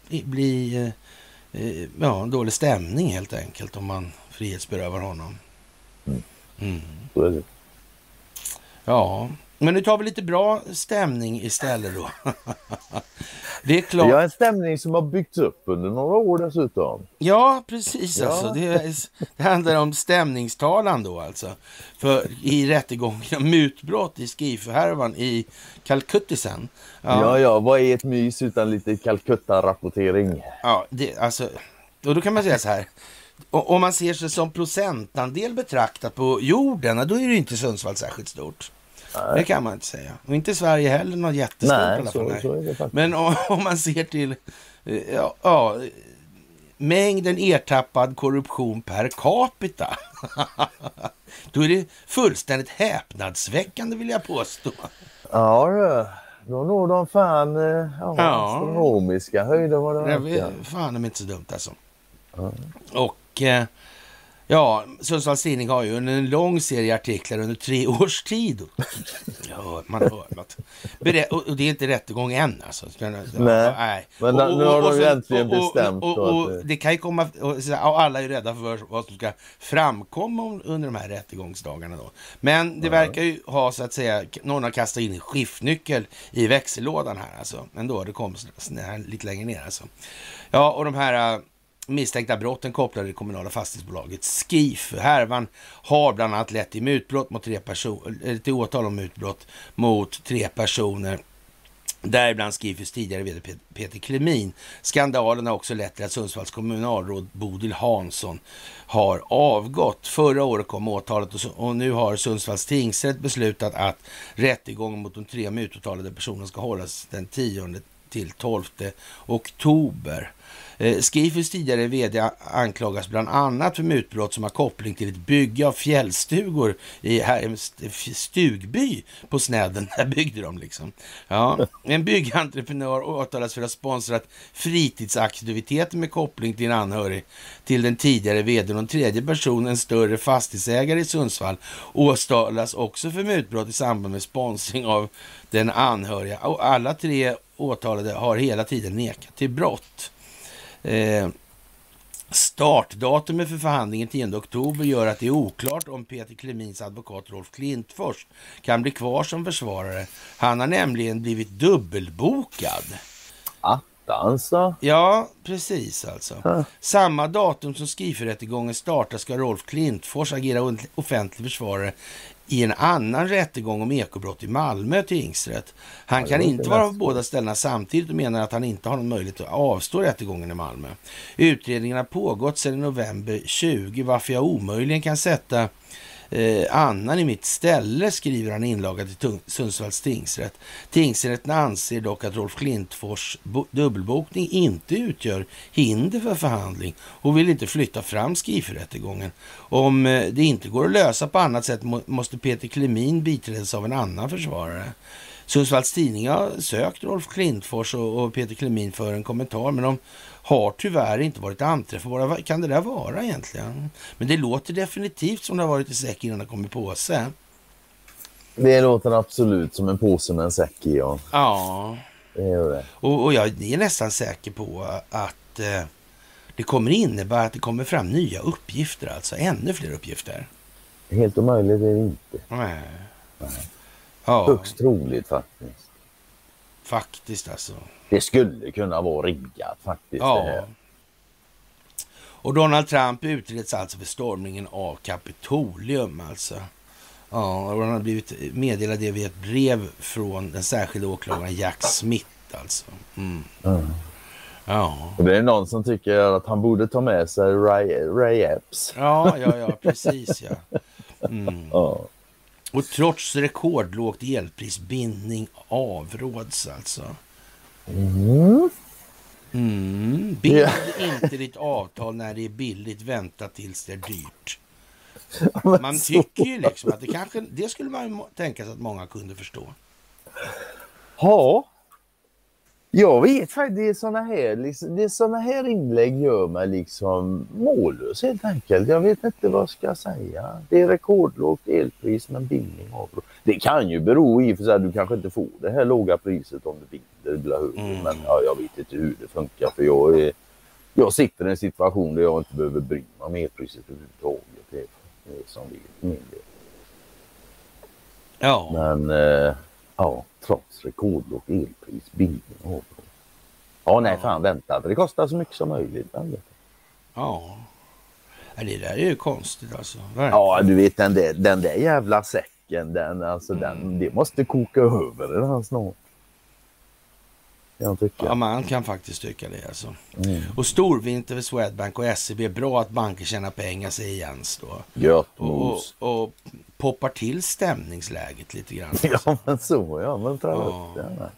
det bli eh, eh, ja, en dålig stämning helt enkelt om man frihetsberövar honom. Mm. Mm. Det. Ja, men nu tar vi lite bra stämning istället då. det är klart. Har en stämning som har byggts upp under några år dessutom. Ja, precis Ja. alltså. Det, är, det handlar om stämningstalan då alltså. För i rättegången om mutbrott i Skifu-härvan i Calcuttisen. Ja. Ja, ja, vad är ett mys utan lite Calcutta-rapportering? ja det, alltså. Och då kan man säga så här. Om man ser sig som procentandel betraktat på jorden, ja, då är det inte Sundsvall särskilt stort. Det kan man inte säga. Och inte Sverige heller något jättestort i Nej, alla fall. så, nej. så är det faktiskt. Men om, om man ser till ja, ja, mängden ertappad korruption per capita. Då är det fullständigt häpnadsväckande vill jag påstå. Ja, du. då når de fan eh, ja, Ja. astronomiska höjder vad det Det verkar. är fan de är inte så dumt alltså. Och eh, ja, Sundsvalls Tidning har ju en lång serie artiklar under tre års tid. Ja, man hör något. Och, det är inte rättegång än alltså. Nej, men nu har de ju äntligen bestämt Och, och, det- kan ju komma, och, alla är rädda för vad som ska framkomma om- under de här rättegångsdagarna då. Men det verkar ju ha så att säga, någon har kastat in en skiftnyckel i växellådan här alltså. Ändå, det kom lite längre ner alltså. Ja, och de här äh, misstänkta brotten kopplade till det kommunala fastighetsbolaget Skif. Härvan har bland annat lett till mutbrott mot tre personer, eh, till åtal om mutbrott mot tre personer Däribland Skifus tidigare vd Peter Klemin. Skandalen har också lett till att Sundsvalls kommunalråd Bodil Hansson har avgått. Förra året kom åtalet och, så, och nu har Sundsvalls tingsrätt beslutat att rättegången mot de tre mutåtalade personerna ska hållas den 10 till 12 oktober. Eh, Skifus tidigare vd anklagas bland annat för mutbrott som har koppling till ett bygge av fjällstugor i här, en stugby på Snäden. Där byggde de liksom. Ja. En byggentreprenör åtalas för att ha sponsrat fritidsaktiviteter med koppling till en anhörig till den tidigare vd. Och en tredje person, en större fastighetsägare i Sundsvall, åtalas också för mutbrott i samband med sponsring av den anhöriga. Och alla tre åtalade har hela tiden nekat till brott. Eh, startdatumet för förhandlingen 10 oktober gör att det är oklart om Peter Klemins advokat Rolf Klintfors kan bli kvar som försvarare. Han har nämligen blivit dubbelbokad. Attans då? Ja, precis alltså. Ja. Samma datum som skrivrättegången startar ska Rolf Klintfors agera offentlig försvarare i en annan rättegång om ekobrott i Malmö tingsrätt. Han kan inte vara på båda ställena samtidigt och menar att han inte har någon möjlighet att avstå rättegången i Malmö. Utredningen har pågått sedan november 20 varför jag omöjligen kan sätta eh, annan i mitt ställe, skriver han i inlaga till Sundsvalls tingsrätt. Tingsrätten anser dock att Rolf Klintfors dubbelbokning inte utgör hinder för förhandling och vill inte flytta fram skrivrättegången. Om eh, det inte går att lösa på annat sätt må- måste Peter Klemin biträdas av en annan försvarare. Sundsvalls Tidning har sökt Rolf Klintfors och, Peter Klemin för en kommentar, men de har tyvärr inte varit anträffbara. Vad kan det där vara egentligen? Men det låter definitivt som det har varit i säck innan det kommit på sig. Det låter absolut som en påse med en säck i. Ja. Ja, Det gör det. och, och jag är nästan säker på att eh, det kommer innebära att det kommer fram nya uppgifter, alltså ännu fler uppgifter. Helt omöjligt är det inte. Nej. Ja, Högst troligt faktiskt. faktiskt alltså. Det skulle kunna vara riggat faktiskt. Det Ja. här. Och Donald Trump utreds alltså för stormningen av Kapitolium alltså. Ja, och han har blivit meddelad det via ett brev från den särskilda åklagaren Jack Smith alltså. Mm. Mm. Ja. Och det är någon som tycker att han borde ta med sig Ray, Ray Epps. ja, ja, ja, precis ja. Mm. Ja. Och trots rekordlågt elpris, bindning avråds alltså. Mm. Mm. Bind Ja. inte ditt avtal när det är billigt, vänta tills det är dyrt. Man tycker ju liksom att det kanske, det skulle man tänka sig att många kunde förstå. Ja. Jag vet faktiskt, det är såna här, liksom, det är såna här inlägg gör mig liksom mållös helt enkelt. Jag vet inte vad jag ska säga. Det är rekordlågt elpris men bindning av Det kan ju bero i och för sig att du kanske inte får det här låga priset om du binder blir högre. Mm. Men ja, jag vet inte hur det funkar för jag, är, jag sitter i en situation där jag inte behöver bry mig om elpriset överhuvudtaget. Det är, det är som det är min del. Ja. Men eh, ja trots rekordlågt elpris, bildning av Ja, nej fan vänta, för det kostar så mycket som möjligt. Ja. Det där är ju konstigt alltså. Verkligen. Ja, du vet den där, den där jävla säcken, den, alltså, mm. den, det måste koka över den här snart. Jag tycker. Ja, man kan faktiskt tycka det alltså. Mm. Och storvinter för Swedbank och SEB. Bra att banker tjänar pengar, säger Jens då. Gött och, och, och poppar till stämningsläget lite grann. Alltså. Ja, men så ja. Men ja. upp.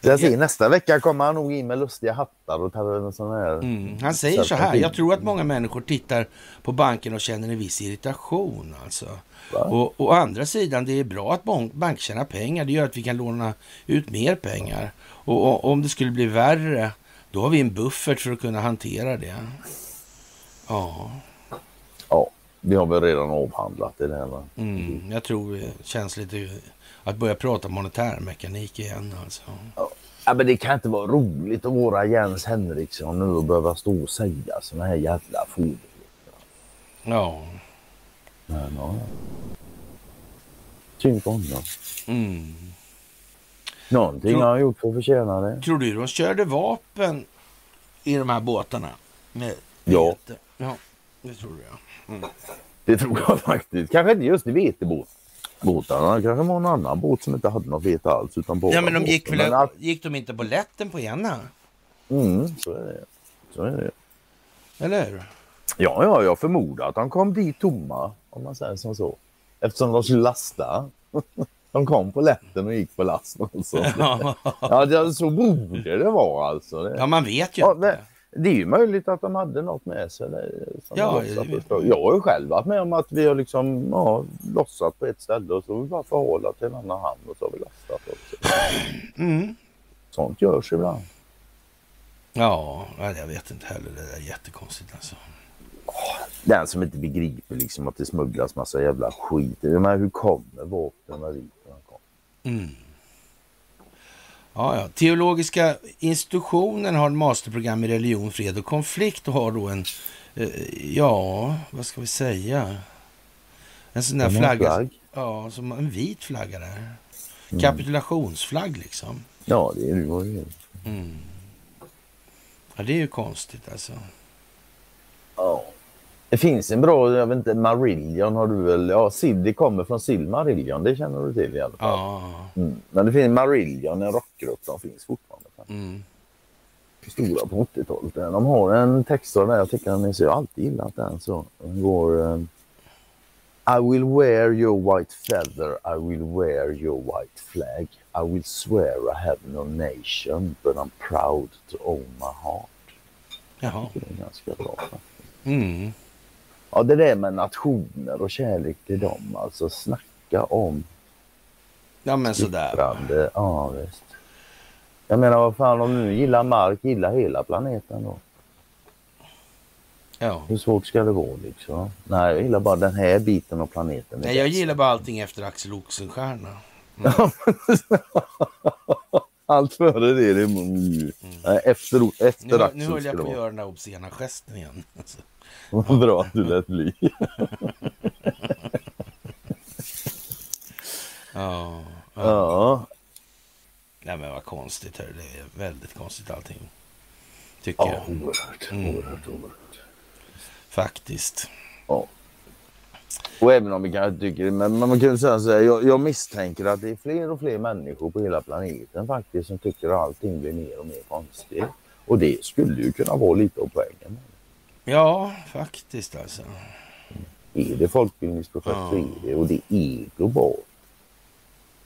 Jag ser, nästa vecka kommer han nog in med lustiga hattar och tar en sån här... Mm. Han säger så här, jag tror att många människor tittar på banken och känner en viss irritation alltså. Och å andra sidan, det är bra att banker tjänar pengar. Det gör att vi kan låna ut mer pengar. Och, om det skulle bli värre, då har vi en buffert för att kunna hantera det. Ja. Ja, vi har väl redan avhandlat det där va? Mm, jag tror det känns lite att börja prata monetärmekanik igen alltså. Ja. men det kan inte vara roligt att vara Jens Henriksson nu och behöva stå och säga såna här jävla fåglar. Ja. Men ja. Synd på honom. Mm. Någonting tror, har han gjort för att förtjäna det. Tror du de körde vapen i de här båtarna? Med ja. Vete? Ja, det tror jag. Mm. Det tror jag faktiskt. Kanske inte just i vetebåtarna. kanske var någon annan båt som inte hade något vete alls. Utan ja, men de gick, väl, att... gick de inte på lätten på ena? Mm, så är det. Så är det. Eller hur? Ja, ja, jag förmodar att de kom dit tomma, om man säger som så. Eftersom de skulle lasta. De kom på lätten och gick på last. Alltså. ja, så borde det vara alltså. Det... Ja, man vet ju ja, inte. Det är ju möjligt att de hade något med sig. ja, jag har ju själv varit med om att vi har liksom ja, lossat på ett ställe och så har vi bara förhållat till en annan hamn och så har vi lastat också. Mm. Sånt görs ibland. Ja, jag vet inte heller. Det är jättekonstigt alltså. Den som inte begriper liksom att det smugglas massa jävla skit. Men hur kommer vapnen dit? Mm. Ja, ja. Teologiska institutionen har en masterprogram i religion, fred och konflikt och har då en, eh, ja, vad ska vi säga? En sån där flagga. Flagg. Ja, som en vit flagga där. Mm. Kapitulationsflagg liksom. Ja, det är det ju. Mm. Ja, det är ju konstigt alltså. Ja. Det finns en bra, jag vet inte, Marillion har du väl? Ja, Siddy kommer från Silmarillion, det känner du till i alla fall. Ja. Mm. Men det finns Marillion, en rockgrupp, de finns fortfarande. Mm. Stora på 80-talet. De har en text där jag tycker den är så, jag har alltid gillat den så. Den går um, I will wear your white feather, I will wear your white flag. I will swear I have no nation, but I'm proud to own my heart. Jaha. Det är ganska bra. Mm. Ja, det där med nationer och kärlek till dem, alltså snacka om Ja, men sådär. Ja, visst. Jag menar, vad fan, om du nu gillar mark, gilla hela planeten då. Ja. Hur svårt ska det vara liksom? Nej, jag gillar bara den här biten av planeten. Nej, jag gillar bara allting efter Axel Oxenstierna. Mm. Allt före det, det är mm. efter, efter nu, Axel. Nu höll jag på att göra den där obscena gesten igen. Vad bra att du lät bli. ja, ja. Nej men vad konstigt. Här. Det är väldigt konstigt allting. Tycker ja, jag. Oerhört, mm. oerhört, oerhört. Faktiskt. Ja. Och även om vi kanske tycker men man kan säga så här, jag, jag, misstänker att det är fler och fler människor på hela planeten faktiskt som tycker att allting blir mer och mer konstigt. Och det skulle ju kunna vara lite av poängen. Ja, faktiskt alltså. Är det folkbildningsprojekt ja. så är det och det är globalt.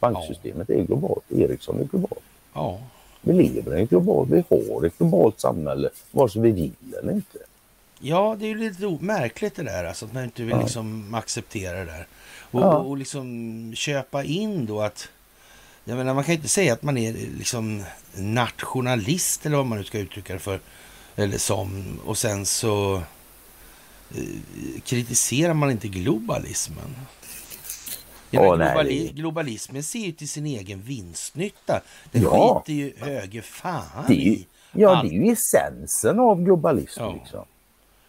Banksystemet ja. är globalt, Ericsson är globalt. Ja. Vi lever i ett globalt, vi har ett globalt samhälle vare sig vi vill eller inte. Ja, det är ju lite märkligt det där, alltså, att man inte vill liksom acceptera det där. Och, ja. och, liksom köpa in då att jag menar, man kan inte säga att man är liksom nationalist eller vad man nu ska uttrycka det för. Eller som. Och sen så eh, kritiserar man inte globalismen. Ja, Åh, globali globalismen ser ju till sin egen vinstnytta. Den Ja. skiter ju höger fan Det ju, i. ja, allt. det är ju essensen av globalism. Ja. Liksom.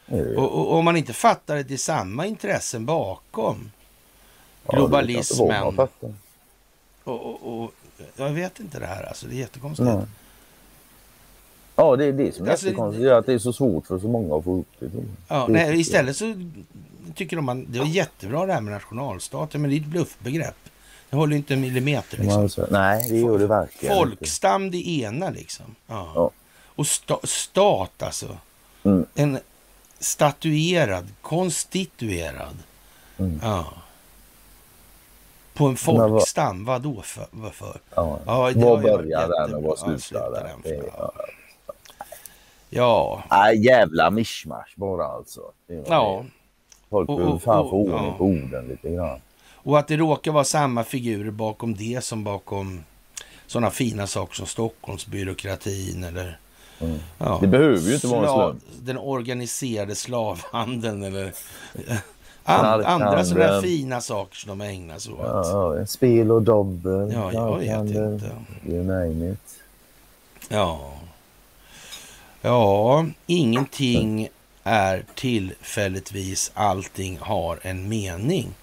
Det det ju. Och, och om man inte fattar att det är samma intressen bakom Ja, det jag globalismen. Och, och, och, jag vet inte det här alltså, det är jättekonstigt. Nej. Ja, det är det som är Alltså, jättekonstigt. Att det är så svårt för så många att få ihop det. Ja, nej, istället så tycker de att det var jättebra det här med nationalstaten, men det är ett bluffbegrepp. Det håller ju inte en millimeter. Liksom. säger, Nej, det gör det verkligen inte. Folkstam det ena liksom. Ja. Ja. Och sta, stat alltså. Mm. En statuerad, konstituerad. Mm. Ja. På en folkstam, vad då för? Varför? Ja. Ja, Var börjar den och var slutar den? den Det är- för- ja. Nej, jävla mischmasch bara alltså. Ja. Folk Och- behöver fan få ordning på orden lite grann. Och att det råkar vara samma figurer bakom det som bakom sådana fina saker som Stockholmsbyråkratin eller Mm. ja, Det behöver ju inte vara en slav- slump. den organiserade slavhandeln eller an, andra sådana fina saker som de ägnar sig åt. Ja, ja, spel och dobbel. Ja, jag vet inte. You name it. Ja. Ja, ingenting är tillfälligtvis, allting har en mening.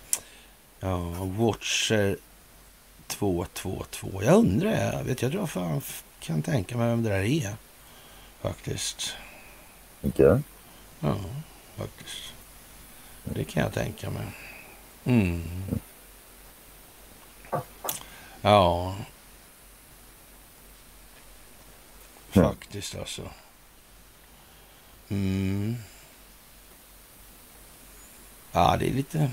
Ja, Watcher 222. Jag undrar, jag vet jag tror fan kan tänka mig vem det där är. Faktiskt. Okej. Ja, faktiskt. Det kan jag tänka mig. Mm. Ja. Faktiskt alltså. Mm. Ja, det är lite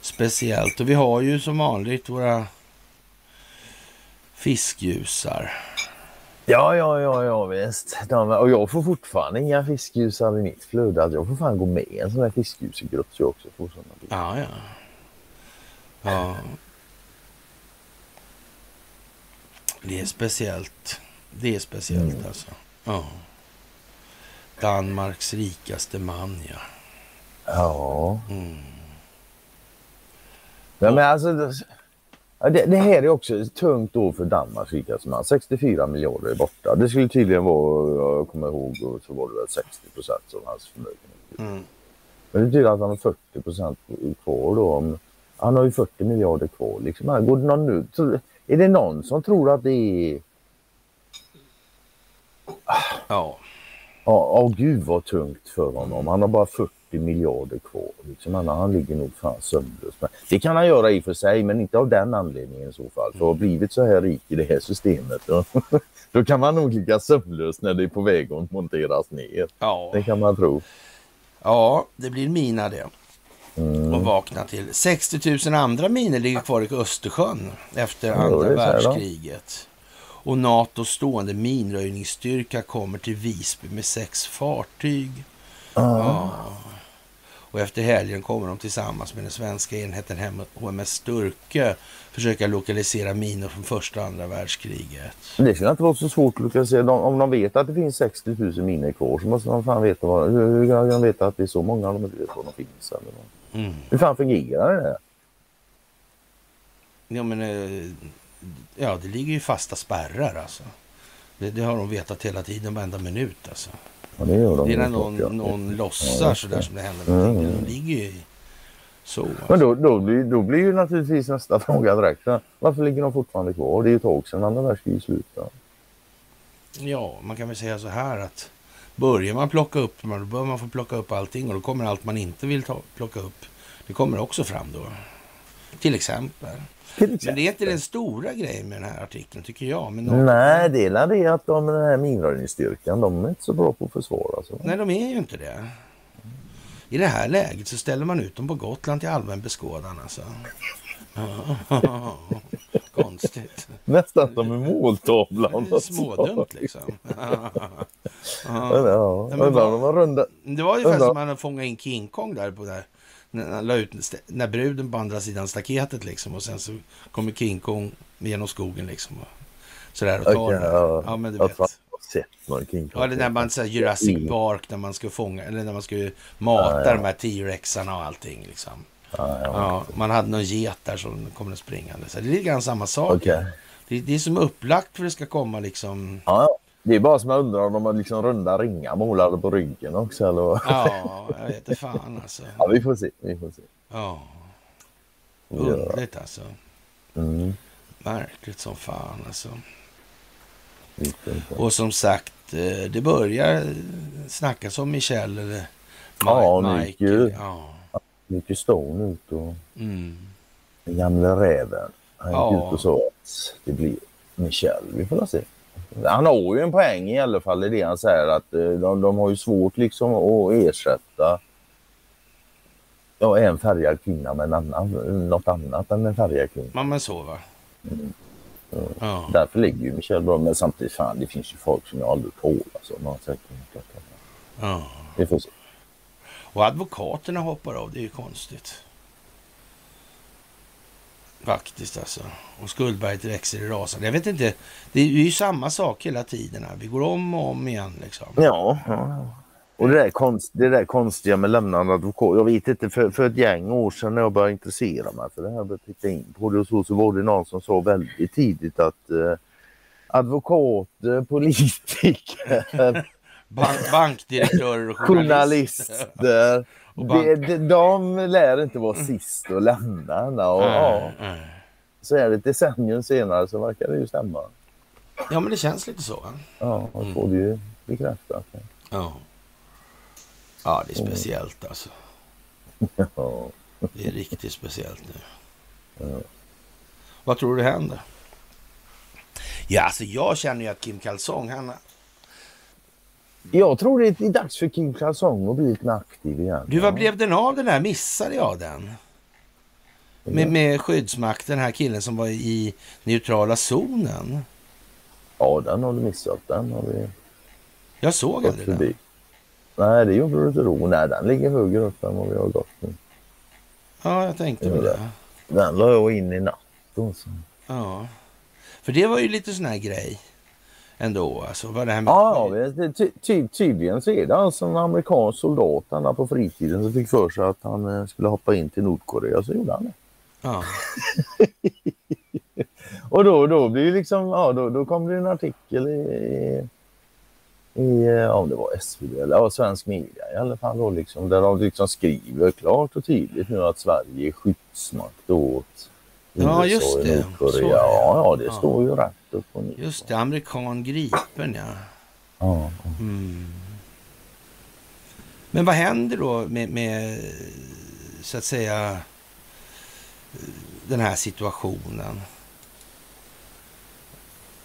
speciellt. Och vi har ju som vanligt våra fiskljusar. Ja, ja, ja, ja visst. De, och jag får fortfarande inga fiskljusar i mitt flöde. Alltså, jag får fan gå med i en sån här fiskljusgrupp så jag också får bilder. Ja, ja. Ja. Det är speciellt. Det är speciellt Mm. alltså. Ja. Danmarks rikaste man, ja. Ja. Mm. ja men alltså, det, det, här är också tungt då för Danmarks rikaste man. 64 miljarder är borta. Det skulle tydligen vara, jag kommer ihåg, så var det väl 60 procent av hans förmögenhet. Mm. Men det betyder att han har 40 procent kvar då. Om, han har ju 40 miljarder kvar. Liksom. Här Går det någon nu, tror- är det någon som tror att det är... Ja. Ja, åh gud vad tungt för honom. Han har bara 40 miljarder kvar. Liksom. Han, han ligger nog fan sömnlös. Men det kan han göra i och för sig, men inte av den anledningen i så fall. För att ha blivit så här rik i det här systemet, då, då kan man nog ligga sömnlös när det är på väg att monteras ner. Ja. Det kan man tro. ja, det blir mina det. Mm. Och vakna till. 60 000 andra miner ligger kvar i Östersjön efter Ja, andra då. världskriget. Och NATOs stående minröjningsstyrka kommer till Visby med sex fartyg. Ja. Och efter helgen kommer de tillsammans med den svenska enheten HMS Sturkö försöka lokalisera minor från första och andra världskriget. Det ska inte vara så svårt att lokalisera. De, om de vet att det finns 60 000 miner kvar så måste de fan veta vad, hur, hur kan de veta att det är så många om de inte vet var de finns. Eller vad. Mm. Hur fan fungerar det? där? Ja, men, eh, ja, det ligger ju fasta spärrar alltså. Det, det har de vetat hela tiden, varenda minut alltså. Ja, det de Det är när någon, ja. någon lossar Ja, sådär som det händer någonting. Mm. De ligger ju så. Men Alltså. då, då, blir, då blir ju naturligtvis nästa fråga direkt. Varför ligger de fortfarande kvar? Det är ju ett tag sedan andra världskriget slutade. Ja, man kan väl säga så här att börjar man plocka upp då bör man få plocka upp allting och då kommer allt man inte vill ta, plocka upp. Det kommer också fram då. Till exempel. Men det är inte den stora grejen med den här artikeln tycker jag. Men Nej, det är det att de den här minröjningsstyrkan, de är inte så bra på att försvara sig. Nej, de är ju inte det. I det här läget så ställer man ut dem på Gotland till allmän beskådan alltså. Konstigt. Nästan som en måltavla. Det är Smådumt liksom. Ja, Ja. ja. men Undrar om de runda... Det var ungefär Undrar- som man fångade in King Kong där på där. När, han la ut, när bruden på andra sidan staketet liksom och sen så kommer King Kong genom skogen liksom. Sådär och tar ja. Ja, men du vet. Ja, eller när man säger Jurassic Mm. Park, när man ska fånga, eller när man ska mata Ja, ja. de här T-rexarna och allting liksom. Ja, ja. Man hade någon get där som kommer springande. Så det är lite grann samma sak. Okej. Det, det är som upplagt för att det ska komma liksom... Ja. Det är bara som jag undrar om de har liksom runda ringar målade på ryggen också eller? Ja, jag vet inte fan alltså. Ja, vi får se. Vi får se. Ja, underligt alltså. Mm. Märkligt som fan alltså. Och som sagt, eh, det börjar snackas om Michel eller Ja, Ma- nu gick ju- Ja. Mycket Stone ut och Mm. den gamla räven. Han gick Ja. ut och sa att det blir Michel. Vi får se. Han har ju en poäng i alla fall i det han säger att eh, de, de har ju svårt liksom att ersätta ja, en färgad kvinna med en annan, något annat än en färgad kvinna. Ja, men så va. Mm. Ja. Därför ligger ju Michel bra. Men samtidigt, fan, det finns ju folk som jag aldrig talat om. Man säkert inte ja. Vi får se. Och advokaterna hoppar av, det är ju konstigt. Faktiskt alltså. Och skuldberget växer i rasande. Jag vet inte, det är ju samma sak hela tiden. Här. Vi går om och om igen liksom. Ja, ja. Och det där, konst, det där konstiga med lämnande advokat. Jag vet inte, för, för ett gäng år sedan när jag började intressera mig för det här, började titta in på det och så, så var det någon som sa väldigt tidigt att eh, advokater, politiker, Bank, bankdirektörer och journalister. journalister, det, det, de lär inte vara sist att lämna henne. Och, ja, så är det ett decennium senare så verkar det ju stämma. Ja, men det känns lite så. Ja, och får det ju bekräftat. Ja. Ja, det är speciellt alltså. Ja. Det är riktigt speciellt nu. Vad tror du händer? Ja, alltså jag känner ju att Kim Kalsong, han... Jag tror det är dags för Kim Kalsong att bli lite aktiv igen. Du, vad blev den av den där? Missade jag den? Med, med skyddsmakt, den här killen som var i neutrala zonen. Ja, den har du missat. Den har vi Jag såg aldrig den. förbi. Nej, det gjorde du inte då. Nej, den ligger högre upp än vad vi har gått nu. Ja, jag tänkte Ja. det. Den la jag in i natt. så. Ja. För det var ju lite sån här grej ändå. Alltså, vad det här med... Ja, ja ty, ty, tydligen så är det alltså en amerikansk soldat han på fritiden som fick för sig att han eh, skulle hoppa in till Nordkorea. Så gjorde han det. ja. Och då, då blir det liksom, ja, då, då kom det en artikel i, i, i eh, om det var SvD eller ja, svensk media i alla fall då liksom, där de liksom skriver klart och tydligt nu att Sverige är skyddsmakt åt Ja, USA just i det. Nordkorea. Det. Ja, ja, det Ja. står ju rätt upp och ner. Just det, amerikan gripen ja. Ja. Mm. Men vad händer då med, med så att säga den här situationen?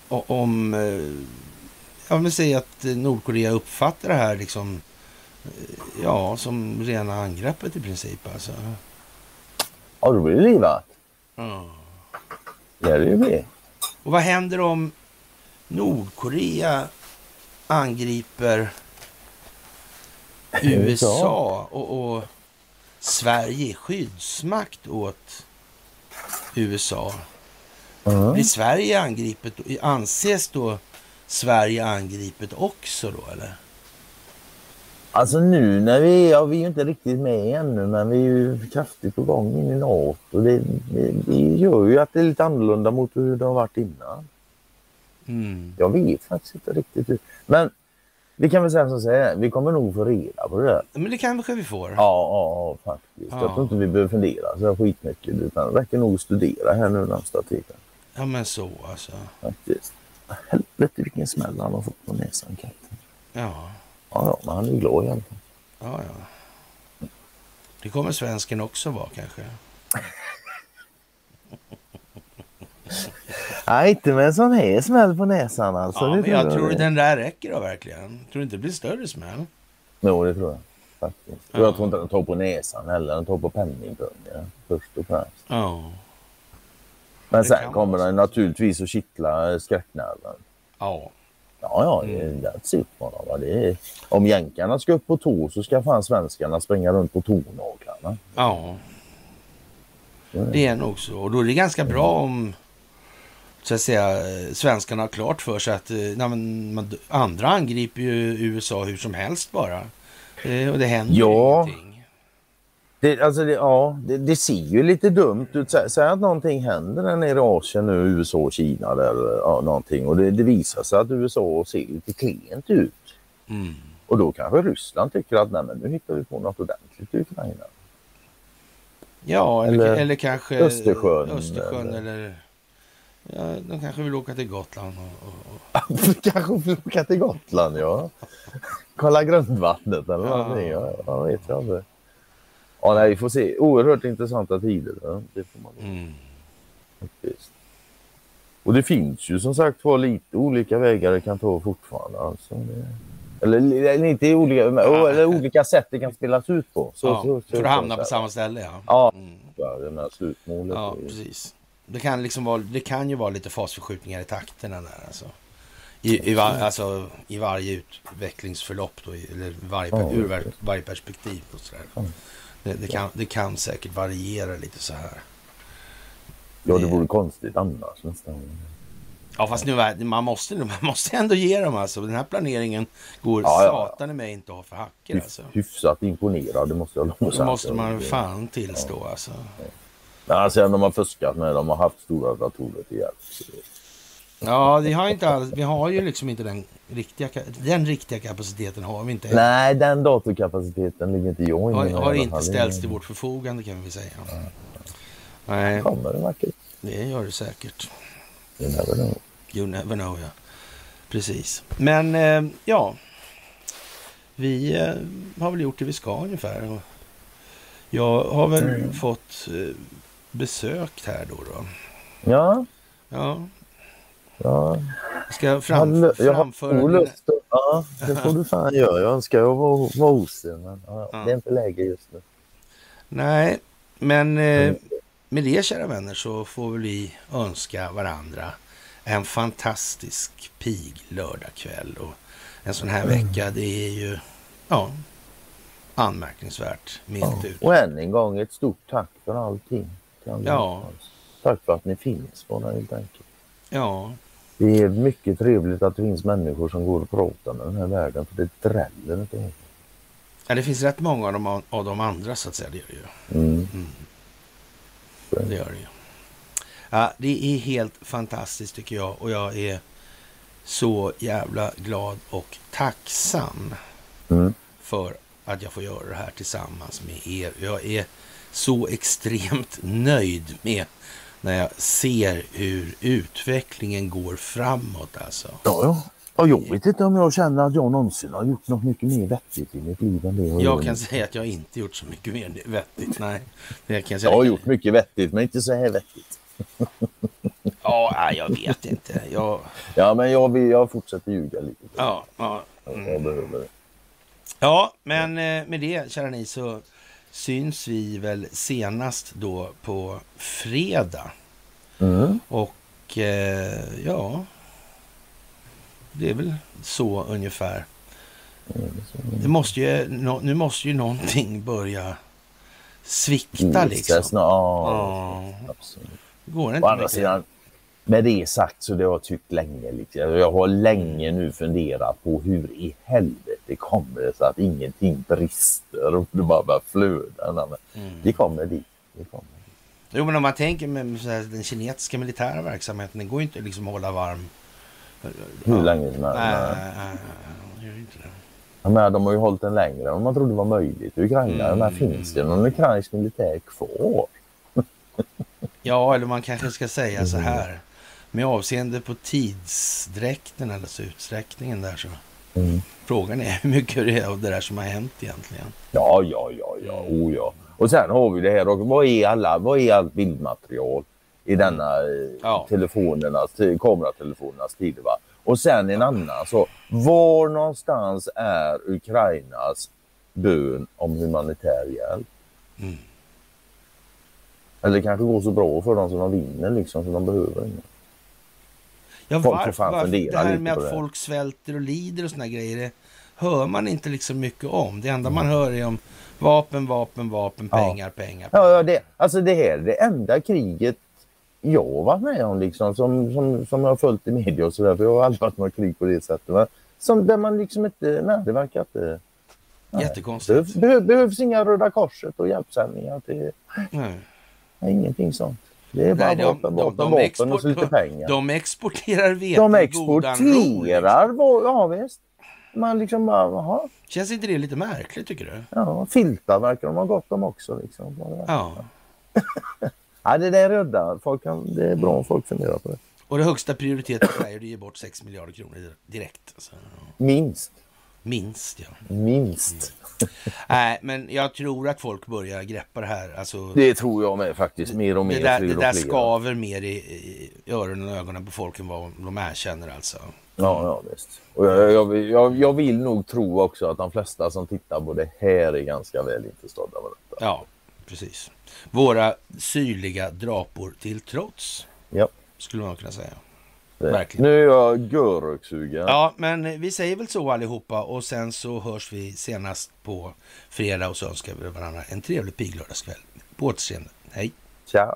Och om, eh, jag vill säga att Nordkorea uppfattar det här liksom, eh, ja, som rena angreppet i princip alltså. ja, då blir det livat. Ja. Det är det ju. Och vad händer om Nordkorea angriper USA och, och Sverige är skyddsmakt åt USA? Ja. Blir Sverige angripet? Anses då Sverige angripet också då eller? Alltså nu när vi, ja vi är ju inte riktigt med ännu men vi är ju kraftigt på gång in i NATO. Det, det, det gör ju att det är lite annorlunda mot hur det har varit innan. Mm. Jag vet faktiskt inte riktigt hur. Men vi kan väl säga som så här, vi kommer nog få reda på det där. Men det kanske vi får. Ja, ja, ja faktiskt. Ja. Jag tror inte vi behöver fundera så skitmycket utan det räcker nog att studera här nu närmsta tiden. Ja men så alltså. Faktiskt. Helvete vilken smäll han har fått på näsan katten. Ja, Ja, men han är glad i alla fall. ja, ja. Det kommer svensken också vara kanske. Nej, inte med en sån här smäll på näsan alltså. Ja, men jag tror det. den där räcker då verkligen. Tror du inte det blir större smäll? Jo, det tror jag. Faktiskt. Ja. jag tror inte den tar på näsan heller. Den tar på penningpungen först och främst. Ja. Men sen kommer den naturligtvis att kittla skräcknerven. Ja. Ja, ja, det Mm. är that's it bara. är, om jänkarna ska upp på tå så ska fan svenskarna springa runt på tånaglarna. Ja, Mm. det är nog så. Och då är det ganska bra om så att säga, svenskarna har klart för sig att nej, man, andra angriper ju USA hur som helst bara. Eh, och det händer ja. ingenting. Det, alltså det, ja, det, det, ser ju lite dumt ut. Sä, säg att någonting händer där nere i Asien nu, USA och Kina där, ja, någonting. Och det, det visar sig att USA ser lite klent ut. Mm. Och då kanske Ryssland tycker att nej, men nu hittar vi på något ordentligt i Ukraina. Ja, eller, eller, eller kanske Östersjön. Östersjön eller... eller... Ja, de kanske vill åka till Gotland. Och, och, och... kanske vill åka till Gotland, ja. Kolla grundvattnet eller ja. någonting. Ja, jag vet jag inte. Ja, nej, vi får se. Oerhört intressanta tider. Ja. Det får man mm. Och det finns ju som sagt var lite olika vägar det kan ta fortfarande. Alltså. Eller, eller inte olika, eller olika sätt det kan spelas ut på. Så, ja, så, så, för att hamna på samma ställe ja. Ja, mm. ja det med slutmålet. Ja, precis. Det kan, liksom vara, det kan ju vara lite fasförskjutningar i takterna där alltså. I, i, var, alltså, i varje utvecklingsförlopp då, eller varje, ja, ur varje perspektiv. Och så ja. Det, det, kan, det kan säkert variera lite så här. Ja, det vore konstigt annars nästan. Ja, fast nu, man, måste, man måste ändå ge dem alltså. Den här planeringen går ja, ja. satan i mig inte att ha för hacker. Alltså. Hyfsat imponerad, det måste jag lov Det måste man fan tillstå ja. alltså. Men alltså, de har fuskat med, de har haft stora datorer till hjälp. Ja, vi har, inte alls, vi har ju liksom inte den riktiga, den riktiga kapaciteten har vi inte. Nej, den datorkapaciteten ligger inte jag inne Har, har inte ställts till vårt förfogande kan vi säga. Nej. Kommer det vackert? Det gör det säkert. You never know. You never know, ja. Precis. Men eh, ja, vi eh, har väl gjort det vi ska ungefär. Jag har väl mm. fått eh, besök här då. då. Ja. Ja, Ja. Ska fram, jag, jag har stor lust. Ja, det får du fan göra. Jag önskar jag var, var er, men ja, ja. det är inte läge just nu. Nej, men eh, med det kära vänner så får vi önska varandra en fantastisk pig lördagkväll. Och en sån här mm. vecka, det är ju ja, anmärkningsvärt milt ja. ut. Och än en gång ett stort tack för allting. Ja. Tack för att ni finns bara helt enkelt. Ja. Det är mycket trevligt att det finns människor som går och pratar med den här världen, för det dräller inte. Ja, det finns rätt många av de, av de andra, så att säga. Det gör det ju. Mm. Mm. Det gör det ju. Ja, det är helt fantastiskt tycker jag och jag är så jävla glad och tacksam mm. för att jag får göra det här tillsammans med er. Jag är så extremt nöjd med när jag ser hur utvecklingen går framåt alltså. Ja, ja. Ja, jag vet inte om jag känner att jag någonsin har gjort något mycket mer vettigt i mitt liv än det jag Jag kan säga att jag inte gjort så mycket mer vettigt. Nej, det kan jag, säga. jag har gjort mycket vettigt, men inte så här vettigt. ja, jag vet inte. Jag... Ja, men jag, jag fortsätter ljuga lite. Ja, ja. Mm. Jag behöver det. Ja, men eh, med det, kära ni, så syns vi väl senast då på fredag. Mm. Och eh, ja, det är väl så ungefär. Det måste ju, nu måste ju någonting börja svikta liksom. Ja, absolut. Går det inte andra sidan, med det sagt så det har jag tyckt länge. Liksom. Jag har länge nu funderat på hur i helvete kommer det sig att ingenting brister och det bara börjar flöda. Mm. Vi kommer dit. Vi kommer. Jo, men om man tänker med den kinesiska militära verksamheten, den går ju inte liksom att hålla varm hur länge som helst. Nej, nej, det. Ja, de har ju hållit den längre än man trodde var möjligt. Ukraina, mm. men finns det någon ukrainsk militär kvar? ja, eller man kanske ska säga så här. Med avseende på tidsdräkten, alltså utsträckningen där så. Mm. Frågan är hur mycket det är av det där som har hänt egentligen. Ja, ja, ja, ja, oh, ja. Och sen har vi det här och vad är alla, vad är allt bildmaterial? i denna eh, ja. telefonernas, kameratelefonernas tid. Va? Och sen en annan så, var någonstans är Ukrainas bön om humanitär hjälp? Mm. Eller det kanske går så bra för dem så de vinner liksom så de behöver inget. Ja, var, var, det här med att det. folk svälter och lider och såna grejer, det hör man inte liksom mycket om. Det enda man mm. hör är om vapen, vapen, vapen, pengar, ja. pengar. pengar. Ja, det, alltså det här är det enda kriget jag har varit med om liksom som, som, som jag har följt i media och sådär. För jag har aldrig varit med krig på det sättet. Men som där man liksom inte, nej det verkar inte. Nej. Jättekonstigt. Det behöv, behövs inga Röda Korset och hjälpsändningar till. Nej ingenting sånt. Det är bara Nej, de- vapen, de- vapen, de vapen och så lite pengar. De exporterar vete De ro, liksom. exporterar, ja visst. Man liksom bara, jaha, Känns inte det lite märkligt tycker du? ja, filtar verkar de ha gott om också. Liksom. Ja. Ja, det där är udda. Folk kan, det är bra om folk funderar på det. Och det högsta prioritet för Sverige är att ge bort 6 miljarder kronor direkt. Alltså, Minst. minst ja. Minst. Nej, men jag tror att folk börjar greppa det här. Alltså, Det tror jag med faktiskt. Mer och mer. det där, det där skaver mer i, i öronen och ögonen på folk än vad de erkänner alltså. Ja, ja visst. Och jag, jag, jag, jag vill nog tro också att de flesta som tittar på det här är ganska väl införstådda med detta. Ja, precis. Våra syrliga drapor till trots, Ja. skulle man kunna säga. Verkligen. Nu är jag görröksugen. Ja, men vi säger väl så allihopa och sen så hörs vi senast på fredag och så önskar vi varandra en trevlig piglördagskväll. På återseende. Hej! Tja.